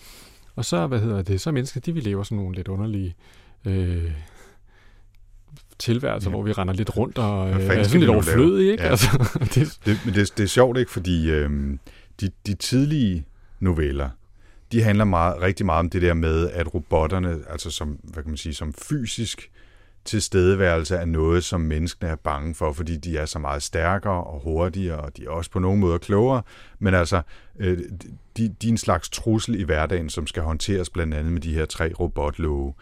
Og så, hvad hedder det, så mennesket, de vi lever sådan nogle lidt underlige øh, tilværelser, ja. hvor vi render lidt rundt og øh, er sådan lidt overflødige, ikke? Ja. Altså, det, det, men det, det er sjovt, ikke? Fordi øh, de, de tidlige noveller, de handler meget, rigtig meget om det der med, at robotterne, altså som, hvad kan man sige, som fysisk tilstedeværelse er noget, som menneskene er bange for, fordi de er så meget stærkere og hurtigere, og de er også på nogle måder klogere, men altså, øh, de, de er en slags trussel i hverdagen, som skal håndteres blandt andet med de her tre robotlove.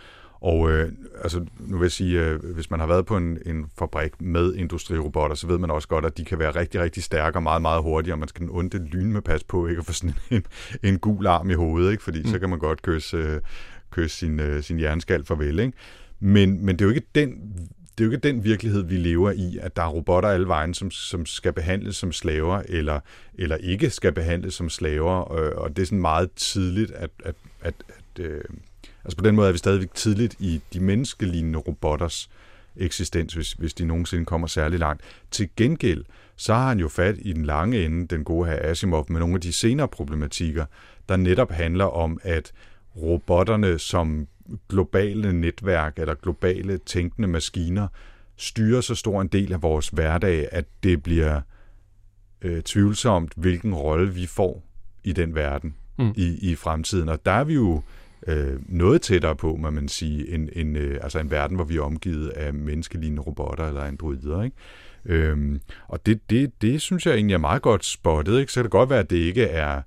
Og øh, altså, nu vil jeg sige, øh, hvis man har været på en, en fabrik med industrirobotter, så ved man også godt, at de kan være rigtig, rigtig stærke og meget, meget hurtige, og man skal onde lyn med pas på, ikke at få sådan en, en gul arm i hovedet, ikke? fordi mm. så kan man godt kysse, øh, kysse sin, øh, sin hjerneskal farvel. Ikke? Men, men det er jo ikke den det er jo ikke den virkelighed, vi lever i, at der er robotter alle vejen, som, som skal behandles som slaver, eller, eller ikke skal behandles som slaver, og, og det er sådan meget tidligt, at, at, at, at øh, Altså på den måde er vi stadigvæk tidligt i de menneskelignende robotters eksistens, hvis, hvis de nogensinde kommer særlig langt. Til gengæld, så har han jo fat i den lange ende, den gode her Asimov, med nogle af de senere problematikker, der netop handler om, at robotterne som globale netværk eller globale tænkende maskiner styrer så stor en del af vores hverdag, at det bliver øh, tvivlsomt, hvilken rolle vi får i den verden mm. i, i fremtiden. Og der er vi jo øh, noget tættere på, må man sige, en, en, øh, altså en verden, hvor vi er omgivet af menneskelignende robotter eller androider. Ikke? Øhm, og det, det, det synes jeg egentlig er meget godt spottet. Ikke? Så kan det godt være, at det ikke er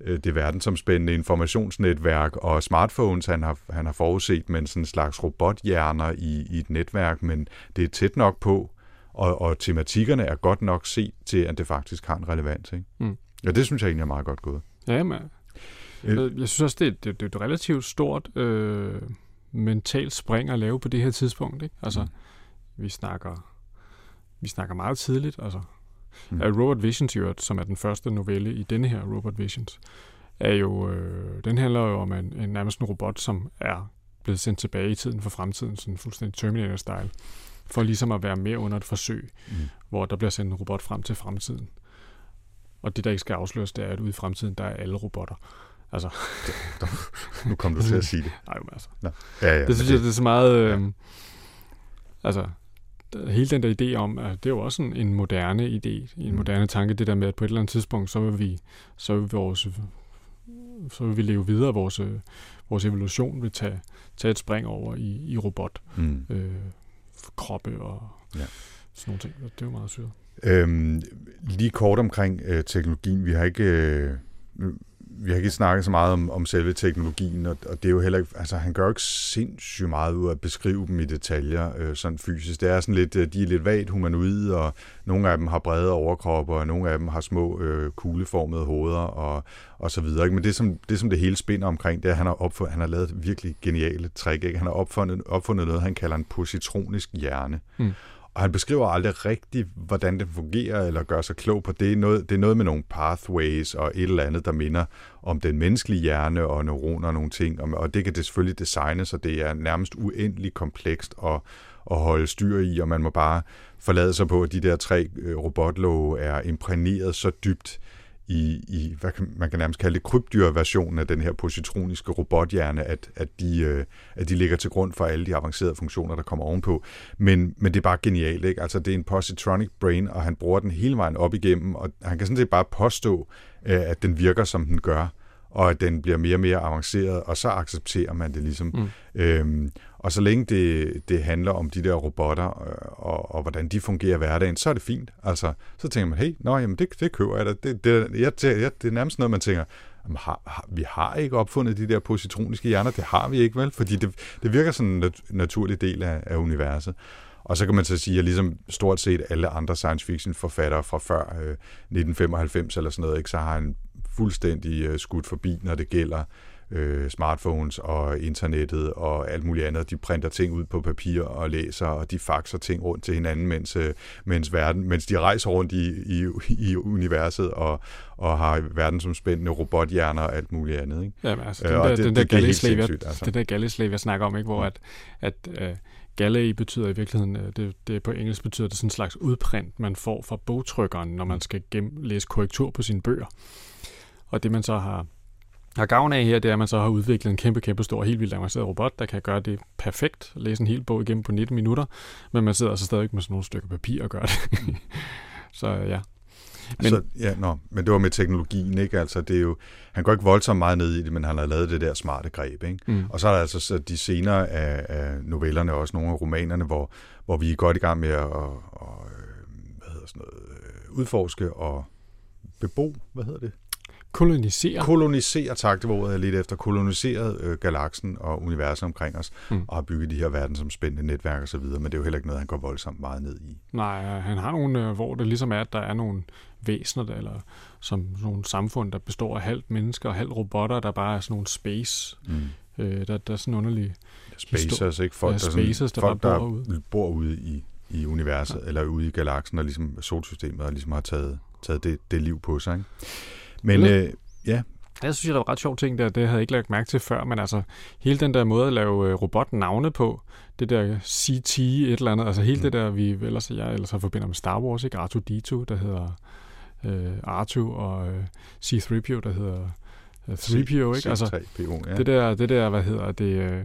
øh, det verdensomspændende informationsnetværk og smartphones, han har, han har forudset, men sådan en slags robothjerner i, i et netværk, men det er tæt nok på, og, og tematikkerne er godt nok set til, at det faktisk har en relevans. Ikke? Mm. Og det synes jeg egentlig er meget godt gået. Ja, men Øh. Jeg synes også, det er, det, det er et relativt stort øh, mentalt spring at lave på det her tidspunkt. Ikke? Altså, mm. vi snakker vi snakker meget tidligt. Altså, mm. Robot Visions, som er den første novelle i denne her Robot Visions, er jo, øh, den handler jo om en, en nærmest en robot, som er blevet sendt tilbage i tiden for fremtiden, sådan fuldstændig Terminator-style, for ligesom at være med under et forsøg, mm. hvor der bliver sendt en robot frem til fremtiden. Og det, der ikke skal afsløres, det er, at ude i fremtiden, der er alle robotter. Altså, Nu kom du til at sige det. nej, men altså. Nå. Ja, ja, det synes jeg, det er så meget... Øh, Ja. Altså, d- hele den der idé om, at det er jo også en, en moderne idé, en Mm. moderne tanke, det der med, at på et eller andet tidspunkt, så vil vi, så vil vores, så vil vi leve videre, vores, øh, vores evolution vil tage, tage et spring over i, i robot, Mm. øh, kroppe og Ja. sådan nogle ting. Det er jo meget syret. Øhm, lige kort omkring øh, teknologien. Vi har ikke... Øh, vi har ikke snakket så meget om, om selve teknologien, og, og det er jo heller ikke, altså han gør jo ikke sindssygt meget ud af at beskrive dem i detaljer, øh, sådan fysisk. Det er sådan lidt, øh, de er lidt vagt humanoide, og nogle af dem har brede overkroppe, og nogle af dem har små øh, kugleformede hoveder, og, og så videre. Ikke? Men det som, det, som det hele spinder omkring, det er, at han har, opfundet, han har lavet virkelig geniale trick. Ikke? Han har opfundet, opfundet noget, han kalder en positronisk hjerne. Mm. Og han beskriver aldrig rigtigt, hvordan det fungerer, eller gør sig klog på det. Er noget, det er noget med nogle pathways og et eller andet, der minder om den menneskelige hjerne og neuroner og nogle ting. Og, og det kan det selvfølgelig designes, og det er nærmest uendelig komplekst at, at holde styr i, og man må bare forlade sig på, at de der tre øh, robotlåge robotlove er imprægneret så dybt i, i hvad kan, man kan nærmest kalde det, krybdyrversionen af den her positroniske robothjerne, at, at, de, øh, at de ligger til grund for alle de avancerede funktioner, der kommer ovenpå. Men, men det er bare genialt, ikke? Altså, det er en positronic brain, og han bruger den hele vejen op igennem, og han kan sådan set bare påstå, øh, at den virker, som den gør, og at den bliver mere og mere avanceret, og så accepterer man det ligesom. Mm. Øhm, og så længe det, det handler om de der robotter, og, og, og hvordan de fungerer i hverdagen, så er det fint. Altså, så tænker man, hey, nå, jamen, det, det køber jeg da. Det, det, jeg, jeg, det er nærmest noget, man tænker, jamen, har, har, vi har ikke opfundet de der positroniske hjerner, det har vi ikke, vel? Fordi det, det virker som en nat- naturlig del af, af universet. Og så kan man så sige, at ligesom stort set alle andre science fiction forfattere fra før øh, 1995 eller sådan noget, ikke, så har han fuldstændig øh, skudt forbi, når det gælder øh, smartphones og internettet og alt muligt andet. De printer ting ud på papir og læser, og de faxer ting rundt til hinanden, mens, øh, mens, verden, mens de rejser rundt i, i, i universet og, og har verdensomspændende robothjerner og alt muligt andet. Ikke? Jamen, altså, Øh, den og der, det- den der det- det jeg, altså. det der galleslave, jeg snakker om, ikke, hvor at, at uh, galle betyder i virkeligheden, det, det på engelsk betyder det sådan en slags udprint, man får fra bogtrykkeren, når man skal gem, læse korrektur på sine bøger. Og det man så har, har gavn af her, det er, at man så har udviklet en kæmpe, kæmpe stor, helt vildt avanceret robot, der kan gøre det perfekt, læse en hel bog igennem på 19 minutter, men man sidder altså stadig med sådan nogle stykker papir og gør det. så ja. Men, Men- så, ja, nå, men det var med teknologien, ikke? Altså, det er jo, han går ikke voldsomt meget ned i det, men han har lavet det der smarte greb, ikke? Mm. Og så er der altså så de senere af, af novellerne, også nogle af romanerne, hvor, hvor vi er godt i gang med at, og, og, hvad hedder sådan noget, øh, udforske og bebo, hvad hedder det? Kolonisere. Kolonisere, tak, det var ordet, jeg lidt efter, koloniseret øh, galaksen og universet omkring os, Mm. og har bygget de her verdensomspændende netværk og så videre, men det er jo heller ikke noget, han går voldsomt meget ned i. Nej, han har nogle, øh, hvor det ligesom er, at der er nogle væsener, der, eller som nogle samfund, der består af halvt mennesker og halvt robotter, der bare er sådan nogle space. Mm. Øh, der, der er sådan underlige... Spacers, ikke? Folk, Ja, der, sådan, spacers, der folk, bare der bor ude. bor ude i, i universet, ja. eller ude i galaksen, og ligesom solsystemet, og ligesom har taget, taget det, det liv på sig. Ikke? Men Ja. øh, ja, Jeg synes, der var ret sjov ting der, det havde jeg ikke lagt mærke til før, men altså hele den der måde at lave øh, robotnavne på, det der CT et eller andet, altså hele Mm. det der, vi ellers, jeg ellers har forbinder med Star Wars, ikke? R2-D2, der hedder øh, R2, og øh, C-3PO, der hedder øh, 3PO, ikke? Altså, C3PO, ja. Det der, det der, hvad hedder det, øh,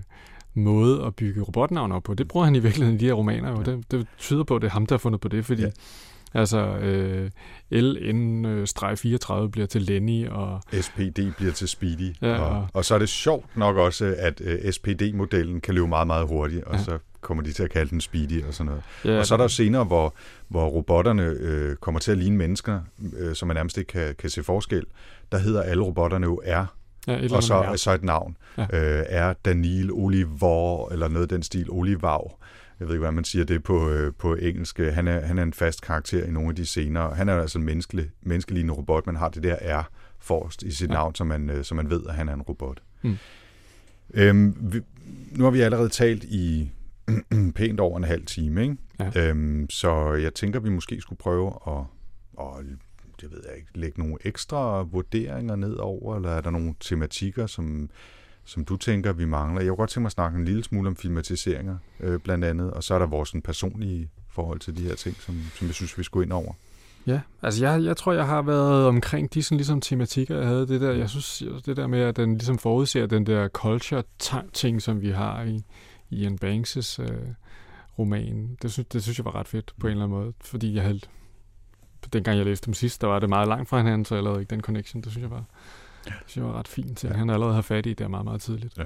måde at bygge robotnavn op på, det bruger han i virkeligheden i de her romaner. Jo. Ja. Det, det tyder på, at det er ham, der har fundet på det, fordi Ja. Altså øh, LN-34 bliver til Lenny, og SPD bliver til Speedy. Ja, og, og- og så er det sjovt nok også, at uh, SPD-modellen kan løbe meget, meget hurtigt, og Ja. så kommer de til at kalde den Speedy og sådan noget. ja, og så er der jo scener, hvor, hvor robotterne øh, kommer til at ligne mennesker, øh, som man nærmest ikke kan, kan se forskel. Der hedder alle robotterne jo R, ja, og så, så et navn. Ja. Øh, er Daniel Olivor, eller noget af den stil, Olivav. Jeg ved ikke, hvordan man siger det på, øh, på engelsk. Han er, han er en fast karakter i nogle af de scener. Han er altså en menneskelig, menneskelignende robot, men har det der R forrest i sit Ja. navn, så man, øh, så man ved, at han er en robot. Mm. Øhm, vi, nu har vi allerede talt i pænt over en halv time, ikke? Ja. Øhm, så jeg tænker, vi måske skulle prøve at, at jeg ved jeg ikke, lægge nogle ekstra vurderinger ned over, eller er der nogle tematikker, som, som du tænker, vi mangler? Jeg kunne godt tænke mig at snakke en lille smule om filmatiseringer, øh, blandt andet, og så er der vores sådan, personlige forhold til de her ting, som, som jeg synes, vi skulle ind over. Ja, altså jeg, jeg tror, jeg har været omkring de sådan ligesom tematikker, jeg havde. Det der, jeg synes, det der med, at den ligesom forudser den der culture-ting, som vi har i, i Ian Banks' øh, roman, det synes, det synes jeg var ret fedt på en eller anden måde. Fordi jeg havde, dengang jeg læste dem sidst, der var det meget langt fra hinanden, så jeg lavede ikke den connection. Det synes jeg var, det synes jeg var ret fint til. Ja. Han allerede har fat i det meget, meget tidligt. Ja.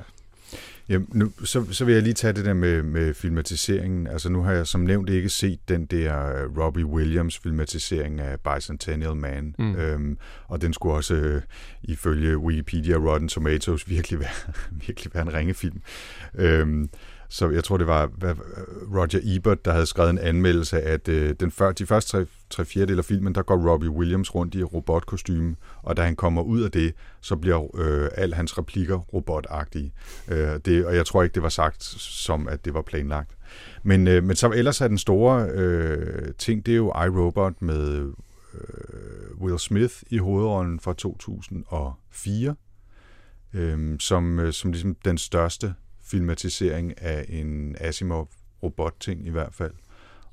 Jamen, nu, så, så vil jeg lige tage det der med, med filmatiseringen. Altså nu har jeg som nævnt ikke set den der øh, Robbie Williams filmatisering af Bicentennial Man. Mm. Øhm, og den skulle også øh, ifølge Wikipedia Rotten Tomatoes virkelig være, virkelig være en ringefilm. Øhm, så jeg tror, det var Roger Ebert, der havde skrevet en anmeldelse at øh, den før, de første tre, tre fjerdedel af filmen, der går Robbie Williams rundt i robotkostyme, og da han kommer ud af det, så bliver øh, al hans replikker robotagtige. Øh, det, og jeg tror ikke, det var sagt som, at det var planlagt. Men, øh, men så ellers er den store øh, ting, det er jo iRobot med øh, Will Smith i hovedrollen fra 2004, øh, som, øh, som ligesom den største filmatisering af en Asimov-robot-ting i hvert fald.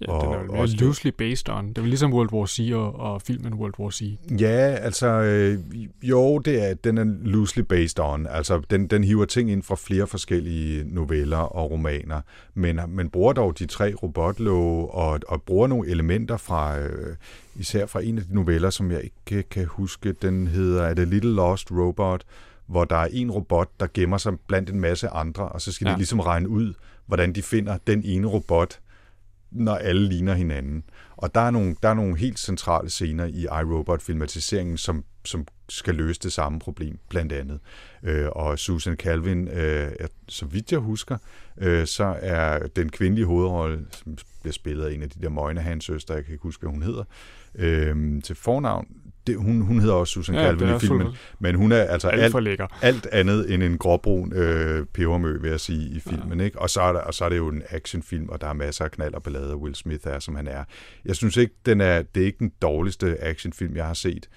Ja, og, den er jo også loosely based on. Det er ligesom World War C og, og filmen World War C. Ja, altså, øh, jo, det er, den er loosely based on. Altså, den, den hiver ting ind fra flere forskellige noveller og romaner, men, men bruger dog de tre robotlove og, og bruger nogle elementer fra, øh, især fra en af de noveller, som jeg ikke kan huske. Den hedder The Little Lost Robot, hvor der er en robot, der gemmer sig blandt en masse andre, og så skal ja. de ligesom regne ud, hvordan de finder den ene robot, når alle ligner hinanden. Og der er nogle, der er nogle helt centrale scener i iRobot-filmatiseringen, som, som skal løse det samme problem, blandt andet. Øh, og Susan Calvin, øh, så vidt jeg husker, øh, så er den kvindelige hovedrolle, som bliver spillet af en af de der Moynihan-søstre, jeg kan ikke huske, hvad hun hedder, øh, til fornavn, det, hun, hun hedder også Susan ja, Calvin i filmen, men hun er altså alt, alt, alt andet end en gråbrun øh, pebermø, vil jeg sige, i filmen. Ja. Ikke? Og, så er der, og så er det jo en actionfilm, og der er masser af knald og ballade, Will Smith er, som han er. Jeg synes ikke, den er, det er ikke den dårligste actionfilm, jeg har set.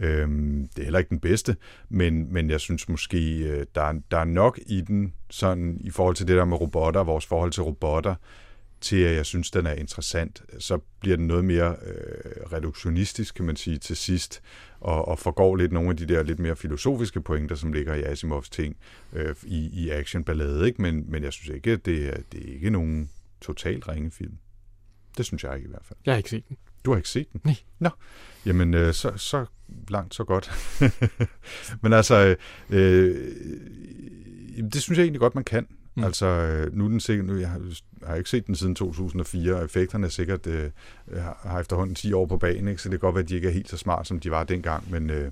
Øhm, det er heller ikke den bedste, men, men jeg synes måske, øh, der, er, der er nok i den, sådan i forhold til det der med robotter, vores forhold til robotter, til at jeg synes, den er interessant, så bliver den noget mere øh, reduktionistisk, kan man sige, til sidst, og, og forgår lidt nogle af de der lidt mere filosofiske pointer, som ligger i Asimovs ting øh, i, i actionballade, ikke? Men, men jeg synes ikke, at det er, det er ikke nogen totalt ringe film. Det synes jeg ikke i hvert fald. Jeg har ikke set den. Du har ikke set den? Nej. Nå, jamen øh, så, så langt, så godt. men altså, øh, det synes jeg egentlig godt, man kan. Mm. Altså, øh, nu den sikkert, nu, jeg har, har ikke set den siden 2004, og effekterne er sikkert øh, har efterhånden 10 år på banen, ikke? så det kan godt være, at de ikke er helt så smart, som de var dengang, men, øh,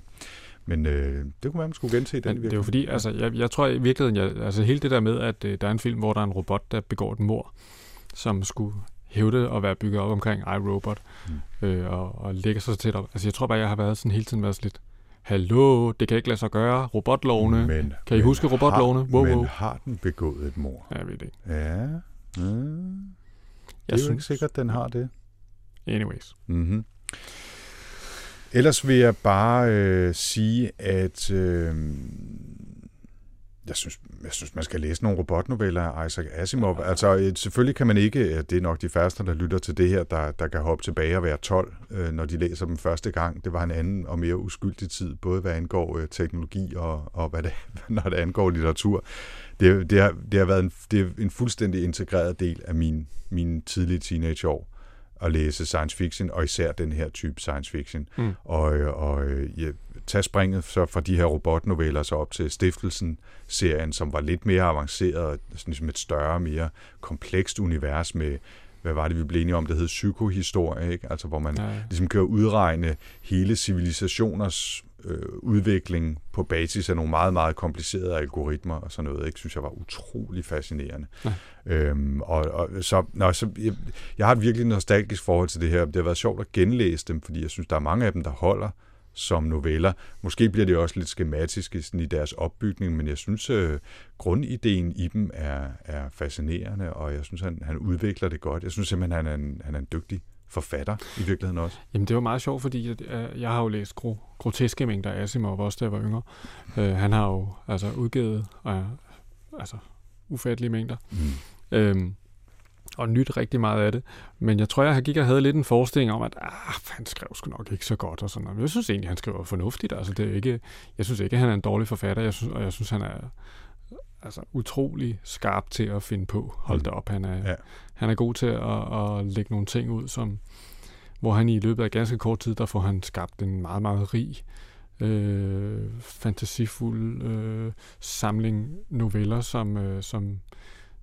men øh, det kunne være, man skulle gense den. Men det er jo fordi, altså, jeg, jeg tror i virkeligheden, jeg, altså hele det der med, at øh, der er en film, hvor der er en robot, der begår et mor, som skulle hævde at være bygget op omkring iRobot, mm. øh, og, og lægger sig så tæt op. Altså jeg tror bare, jeg har været sådan hele tiden været lidt, hallo, det kan ikke lade sig gøre, robotlovene. Men, kan I huske robotlovene? Har, wow, wow. Men har den begået et mor? Jeg ved det ikke. Ja. Mm. Det er jo ikke sikkert, den har det. Anyways. Mm-hmm. Ellers vil jeg bare øh, sige, at øh, jeg synes, jeg synes, man skal læse nogle robotnoveller af Isaac Asimov. Altså, øh, selvfølgelig kan man ikke, det er nok de første, der lytter til det her, der, der kan hoppe tilbage og være 12, øh, når de læser dem første gang. Det var en anden og mere uskyldig tid, både hvad angår øh, teknologi og, og hvad det, når det angår litteratur. Det, det, har, det har været en, det er en fuldstændig integreret del af min, min tidlige teenageår at læse science fiction, og især den her type science fiction. Mm. Og, og ja, tage springet så fra de her robotnoveller så op til Stiftelsen-serien, som var lidt mere avanceret, sådan ligesom et større, mere komplekst univers med hvad var det, vi blev enige om, det hed psykohistorie, ikke? Altså, hvor man ja, ja. ligesom kan udregne hele civilisationers øh, udvikling på basis af nogle meget, meget komplicerede algoritmer og sådan noget, ikke? synes jeg var utrolig fascinerende. Ja. Øhm, og, og så, nå, så jeg, jeg har et virkelig nostalgisk forhold til det her. Det har været sjovt at genlæse dem, fordi jeg synes, der er mange af dem, der holder som noveller. Måske bliver det også lidt skematiske sådan i deres opbygning, men jeg synes, øh, grundideen i dem er, er fascinerende, og jeg synes, han, han udvikler det godt. Jeg synes simpelthen, han er en, han er en dygtig forfatter i virkeligheden også. Jamen det var meget sjovt, fordi jeg, øh, jeg har jo læst gro, groteske mængder af Asimov, også da jeg var yngre. Uh, han har jo altså udgivet uh, altså ufattelige mængder. Mm. Øhm, og nyt rigtig meget af det. Men jeg tror, jeg gik og havde lidt en forestilling om, at ah, han skrev sgu nok ikke så godt og sådan noget. Men jeg synes egentlig, han skriver fornuftigt. Altså, det er ikke, jeg synes ikke, at han er en dårlig forfatter, jeg synes, og jeg synes, han er altså, utrolig skarp til at finde på. Hold da op, han er, ja. han er god til at, at lægge nogle ting ud, som, hvor han i løbet af ganske kort tid, der får han skabt en meget, meget rig øh, fantasifuld øh, samling noveller, som, øh, som,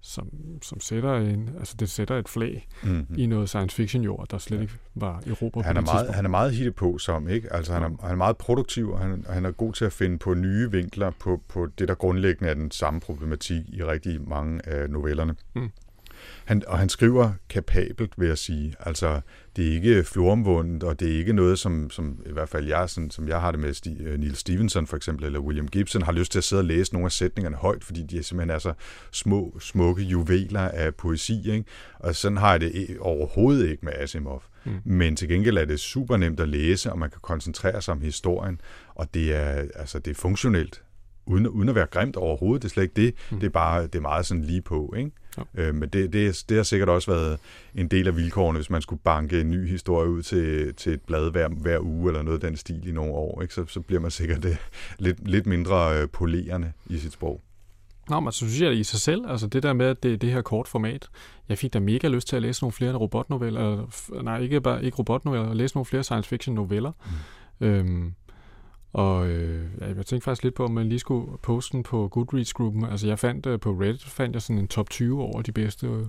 som, som sætter en, altså det sætter et flag mm-hmm. i noget science fiction jord, der slet ikke var Europa han er på meget, Han er meget hitte på som, ikke? Altså han er, han er meget produktiv, og han, han er god til at finde på nye vinkler på, på det, der grundlæggende er den samme problematik i rigtig mange af novellerne. Mm. Han, og han skriver kapabelt, vil jeg sige. Altså, det er ikke floromvundet, og det er ikke noget, som, som i hvert fald jeg, sådan, som jeg har det med Sti, uh, Neil Stevenson for eksempel, eller William Gibson, har lyst til at sidde og læse nogle af sætningerne højt, fordi de er simpelthen er så små, smukke juveler af poesi. Ikke? Og sådan har jeg det overhovedet ikke med Asimov. Mm. Men til gengæld er det super nemt at læse, og man kan koncentrere sig om historien, og det er, altså, det er funktionelt uden, uden at være grimt overhovedet. Det er slet ikke det. Mm. Det er bare det er meget sådan lige på. Ikke? Ja. Øh, men det, det, det har sikkert også været en del af vilkårene, hvis man skulle banke en ny historie ud til, til et blad hver, hver uge, eller noget af den stil i nogle år. Ikke? Så, så bliver man sikkert det, lidt, lidt mindre øh, polerende i sit sprog. Nå, men så synes jeg i sig selv, altså det der med, at det, det her kort format, jeg fik da mega lyst til at læse nogle flere robotnoveller, nej, ikke bare ikke robotnoveller, at læse nogle flere science fiction noveller. Mm. Øhm, og øh, jeg tænkte faktisk lidt på, om man lige skulle poste den på Goodreads-gruppen. Altså jeg fandt øh, på Reddit, fandt jeg sådan en top 20 over de bedste øh,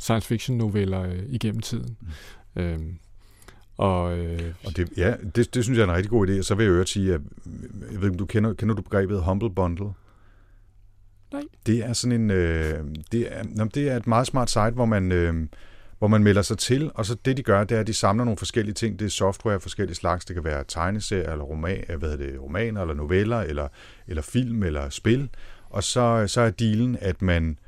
science fiction noveller øh, igennem tiden. Mm. Øhm, og, øh, og det, ja, det, det synes jeg er en rigtig god idé. Så vil jeg jo sige, at jeg ved du kender, kender du begrebet Humble Bundle? Nej. Det er sådan en, øh, det, er, det er et meget smart site, hvor man, øh, hvor man melder sig til, og så det de gør, det er, at de samler nogle forskellige ting. Det er software af forskellige slags. Det kan være tegneserier, eller roman, øh, hvad hedder det, romaner, eller noveller, eller, eller film, eller spil. Og så, så er dealen, at man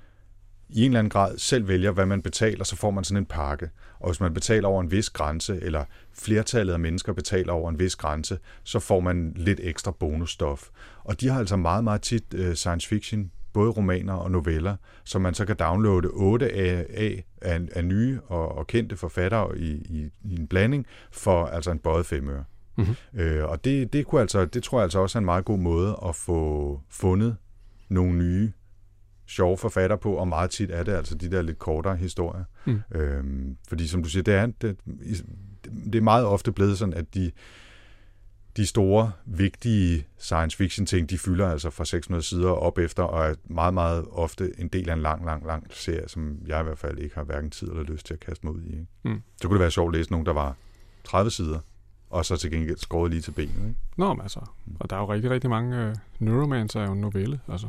i en eller anden grad selv vælger, hvad man betaler, så får man sådan en pakke. Og hvis man betaler over en vis grænse, eller flertallet af mennesker betaler over en vis grænse, så får man lidt ekstra bonusstof. Og de har altså meget, meget tit uh, science fiction både romaner og noveller, som man så kan downloade 8 af, af, af, af nye og, og kendte forfattere i, i, i en blanding for altså en bøjet femøre. Mm-hmm. Øh, og det, det, kunne altså, det tror jeg altså også er en meget god måde at få fundet nogle nye sjove forfatter på, og meget tit er det altså de der lidt kortere historier. Mm. Øhm, fordi som du siger, det er, det, det er meget ofte blevet sådan, at de, de store, vigtige science fiction ting, de fylder altså fra 600 sider op efter, og er meget, meget ofte en del af en lang, lang, lang serie, som jeg i hvert fald ikke har hverken tid eller lyst til at kaste mig ud i. Ikke? Mm. Så kunne det være sjovt at læse nogen, der var 30 sider, og så til gengæld skåret lige til benet. Ikke? Nå, men altså, og der er jo rigtig, rigtig mange... Uh, Neuromancer er jo en novelle, altså.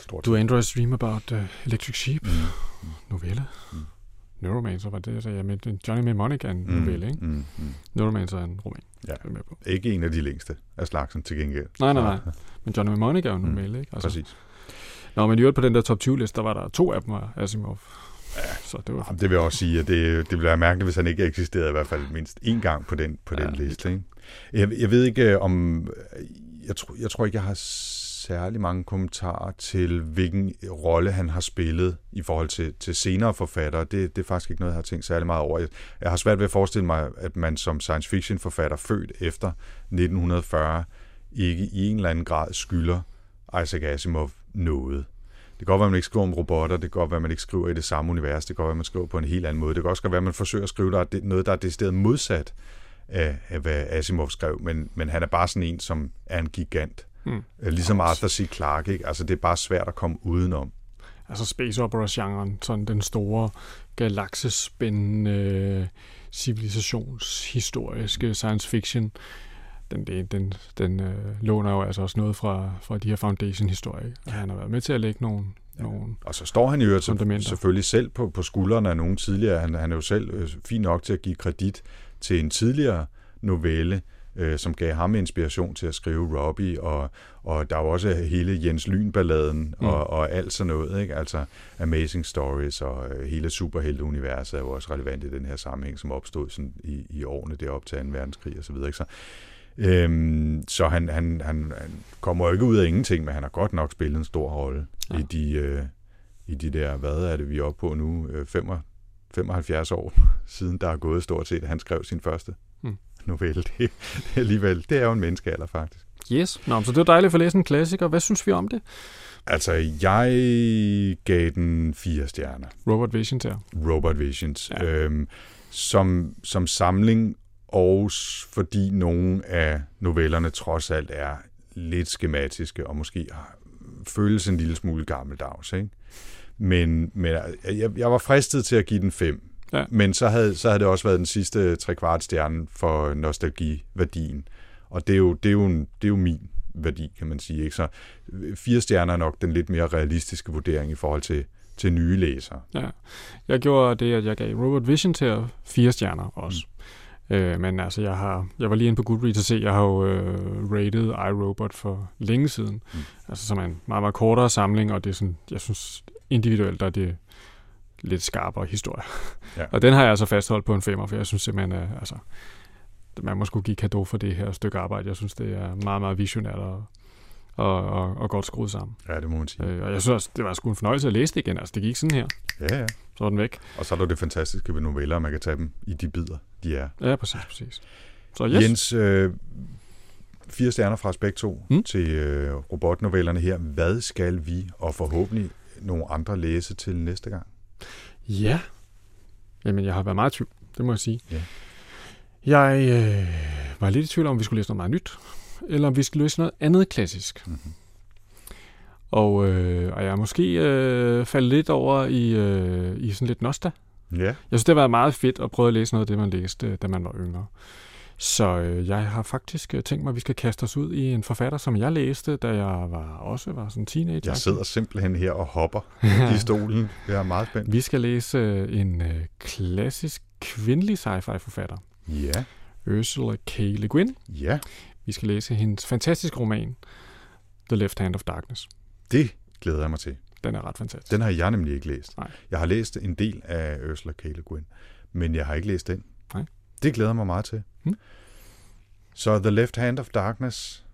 Stort Do Androids Dream About uh, Electric Sheep? Mm. Novelle. Mm. Neuromancer var det, jeg sagde. Men Johnny Mnemonic er en mm. novelle, ikke? Mm. Mm. Neuromancer er en roman. Ja, med på. ikke en af de længste af slagsen til gengæld. Nej, nej, nej. Men Johnny Mnemonic er jo normalt, mm. ikke? Altså. Præcis. Nå, men i øvrigt på den der top 20-liste, der var der to af dem af Asimov. Ja, så det, var... Jamen, det vil jeg også sige, at det, det ville være mærkeligt, hvis han ikke eksisterede i hvert fald mindst én gang på den, på ja, den liste. Ikke? Jeg, jeg ved ikke øh, om... Jeg tror, jeg tror ikke, jeg har særlig mange kommentarer til, hvilken rolle han har spillet i forhold til, til senere forfattere. Det, det er faktisk ikke noget, jeg har tænkt særlig meget over. Jeg, jeg har svært ved at forestille mig, at man som science fiction forfatter født efter 1940 ikke i en eller anden grad skylder Isaac Asimov noget. Det kan godt være, at man ikke skriver om robotter, det kan godt være, at man ikke skriver i det samme univers, det kan godt være, at man skriver på en helt anden måde. Det kan også være, at man forsøger at skrive der noget, der er decideret modsat af, af hvad Asimov skrev, men, men han er bare sådan en, som er en gigant. Mm. Ligesom Arthur C. Clarke, ikke? Altså, det er bare svært at komme udenom. Altså space opera-genren, sådan den store galaksespændende civilisationshistoriske science fiction, den, den, den, den øh, låner jo altså også noget fra, fra de her Foundation-historier. Ja. Han har været med til at lægge nogle, ja. nogle Og så står han jo selvfølgelig selv på, på skuldrene af nogen tidligere. Han, han er jo selv øh, fin nok til at give kredit til en tidligere novelle, øh, som gav ham inspiration til at skrive Robbie, og, og der er jo også hele Jens Lyn-balladen mm. og, og alt sådan noget, ikke? altså Amazing Stories og øh, hele superhelteuniverset er jo også relevant i den her sammenhæng, som opstod sådan i, i årene derop til 2. verdenskrig og så videre. Ikke? Så, Øhm, så han, han, han, han kommer jo ikke ud af ingenting, men han har godt nok spillet en stor rolle ja. i de, øh, i de der, hvad er det, vi er oppe på nu, øh, 75 år siden, der er gået stort set, at han skrev sin første Mm. Novelle. Det, det, alligevel, det er jo en menneskealder, faktisk. Yes. Nå, så det var dejligt at få læst en klassiker. Hvad synes vi om det? Altså, jeg gav den fire stjerner. Robert Visions her. Robot Visions. Ja. Ja. Øhm, som, som samling, og fordi nogle af novellerne trods alt er lidt skematiske, og måske føles en lille smule gammeldags. Ikke? Men, men jeg, jeg var fristet til at give den fem. Ja. Men så havde, så havde det også været den sidste tre kvart stjerne for nostalgiværdien. Og det er, jo, det, er jo en, det er jo min værdi, kan man sige. Ikke? Så øh, fire stjerner er nok den lidt mere realistiske vurdering i forhold til, til nye læsere. Ja. Jeg gjorde det, at jeg gav Robert Vision til fire stjerner også. Mm. Øh, men altså, jeg, har, jeg var lige inde på Goodreads og se, jeg har jo øh, rated iRobot for længe siden. Mm. Altså, som er en meget, meget kortere samling, og det er sådan, jeg synes individuelt, der er det lidt skarpere historie. Ja. og den har jeg altså fastholdt på en femmer, for jeg synes simpelthen, at altså, man må skulle give kado for det her stykke arbejde. Jeg synes, det er meget, meget visionært og, og, og, og godt skruet sammen. Ja, det må man sige. Øh, og jeg synes også, det var sgu en fornøjelse at læse det igen. Altså, det gik sådan her. Ja, ja. Så var den væk. Og så er der det fantastiske ved noveller, man kan tage dem i de bidder, de er. Ja, præcis, præcis. Så Yes. Jens, øh, fire stjerner fra Spek 2 Mm. mm. til øh, robotnovellerne her. Hvad skal vi, og forhåbentlig nogle andre, læse til næste gang? Ja. Jamen, jeg har været meget i tvivl. Det må jeg sige. Ja. Jeg øh, var lidt i tvivl om, vi skulle læse noget meget nyt, eller om vi skulle læse noget andet klassisk. Mm-hmm. Og, øh, og jeg er måske øh, faldet lidt over i, øh, i sådan lidt Nosta. Ja, Jeg synes, det har været meget fedt at prøve at læse noget af det, man læste, øh, da man var yngre. Så øh, jeg har faktisk øh, tænkt mig, at vi skal kaste os ud i en forfatter, som jeg læste, da jeg var også var sådan teenager. jeg sidder simpelthen her og hopper i stolen. Jeg er meget spændt. Vi skal læse øh, en øh, klassisk kvindelig sci-fi forfatter, Ja, Ursula K. Le Guin. ja, Vi skal læse hendes fantastiske roman, The Left Hand of Darkness. det glæder jeg mig til. Den er ret fantastisk. Den har jeg nemlig ikke læst. Nej. Jeg har læst en del af Ursula K. Le Guin, men jeg har ikke læst den. Nej. Det glæder mig meget til. Hmm. Så The Left Hand of Darkness,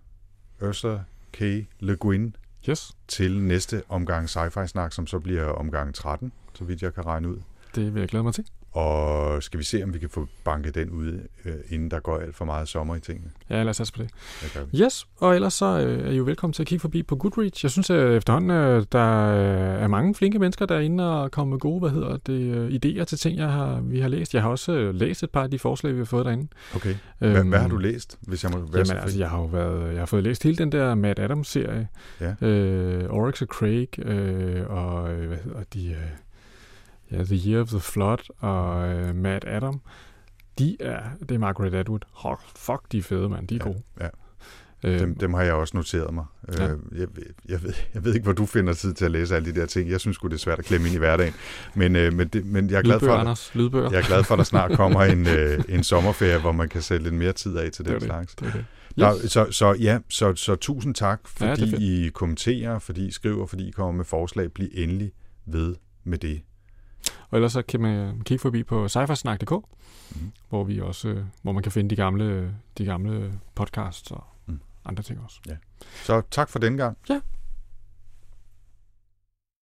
Ursula K. Le Guin, Yes, til næste omgang sci-fi snak, som så bliver omgang 13, så vidt jeg kan regne ud. det vil jeg glæde mig til. Og skal vi se, om vi kan få banket den ud, øh, inden der går alt for meget sommer i tingene. Ja, lad os satse på det. Det. Yes, og ellers så øh, er I jo velkommen til at kigge forbi på Goodreads. Jeg synes at efterhånden, øh, der øh, er mange flinke mennesker derinde og kommer med gode, hvad hedder det, øh, idéer til ting, jeg har, vi har læst. Jeg har også øh, læst et par af de forslag, vi har fået derinde. Okay. Hvad, hvad har du læst, hvis jeg må være så Jamen fri? altså, jeg har jo været, jeg har fået læst hele den der Matt Adams-serie. Ja. Øh, Oryx og Craig, øh, og øh, hvad hedder de? Øh, ja, The Year of the Flood og øh, Matt Adam. De er, det er Margaret Atwood. Oh, fuck, de er fede, mand. De er Ja, gode. ja. Øh, Dem, dem har jeg også noteret mig. Ja. Ja. Jeg, ved- jeg, ved, jeg ved ikke, hvor du finder tid til at læse alle de der ting. Jeg synes sgu, det er svært at klemme ind i hverdagen. Men, øh, men, det, men jeg er glad for, lydbøger, at, Anders. Lydbøger. jeg er glad for, at der snart kommer en, øh, en sommerferie, hvor man kan sætte lidt mere tid af til det den det. slags. det, er det. Nå, Yes. så, så ja, så, så tusind tak, Ja, det fordi fedt. I kommenterer, fordi I skriver, fordi I kommer med forslag. Bliv endelig ved med det. Og ellers så kan man kigge forbi på cyfersnak.dk, Mhm. hvor, vi også, hvor man kan finde de gamle, de gamle podcasts og Mm. andre ting også. Så tak for den gang. Ja,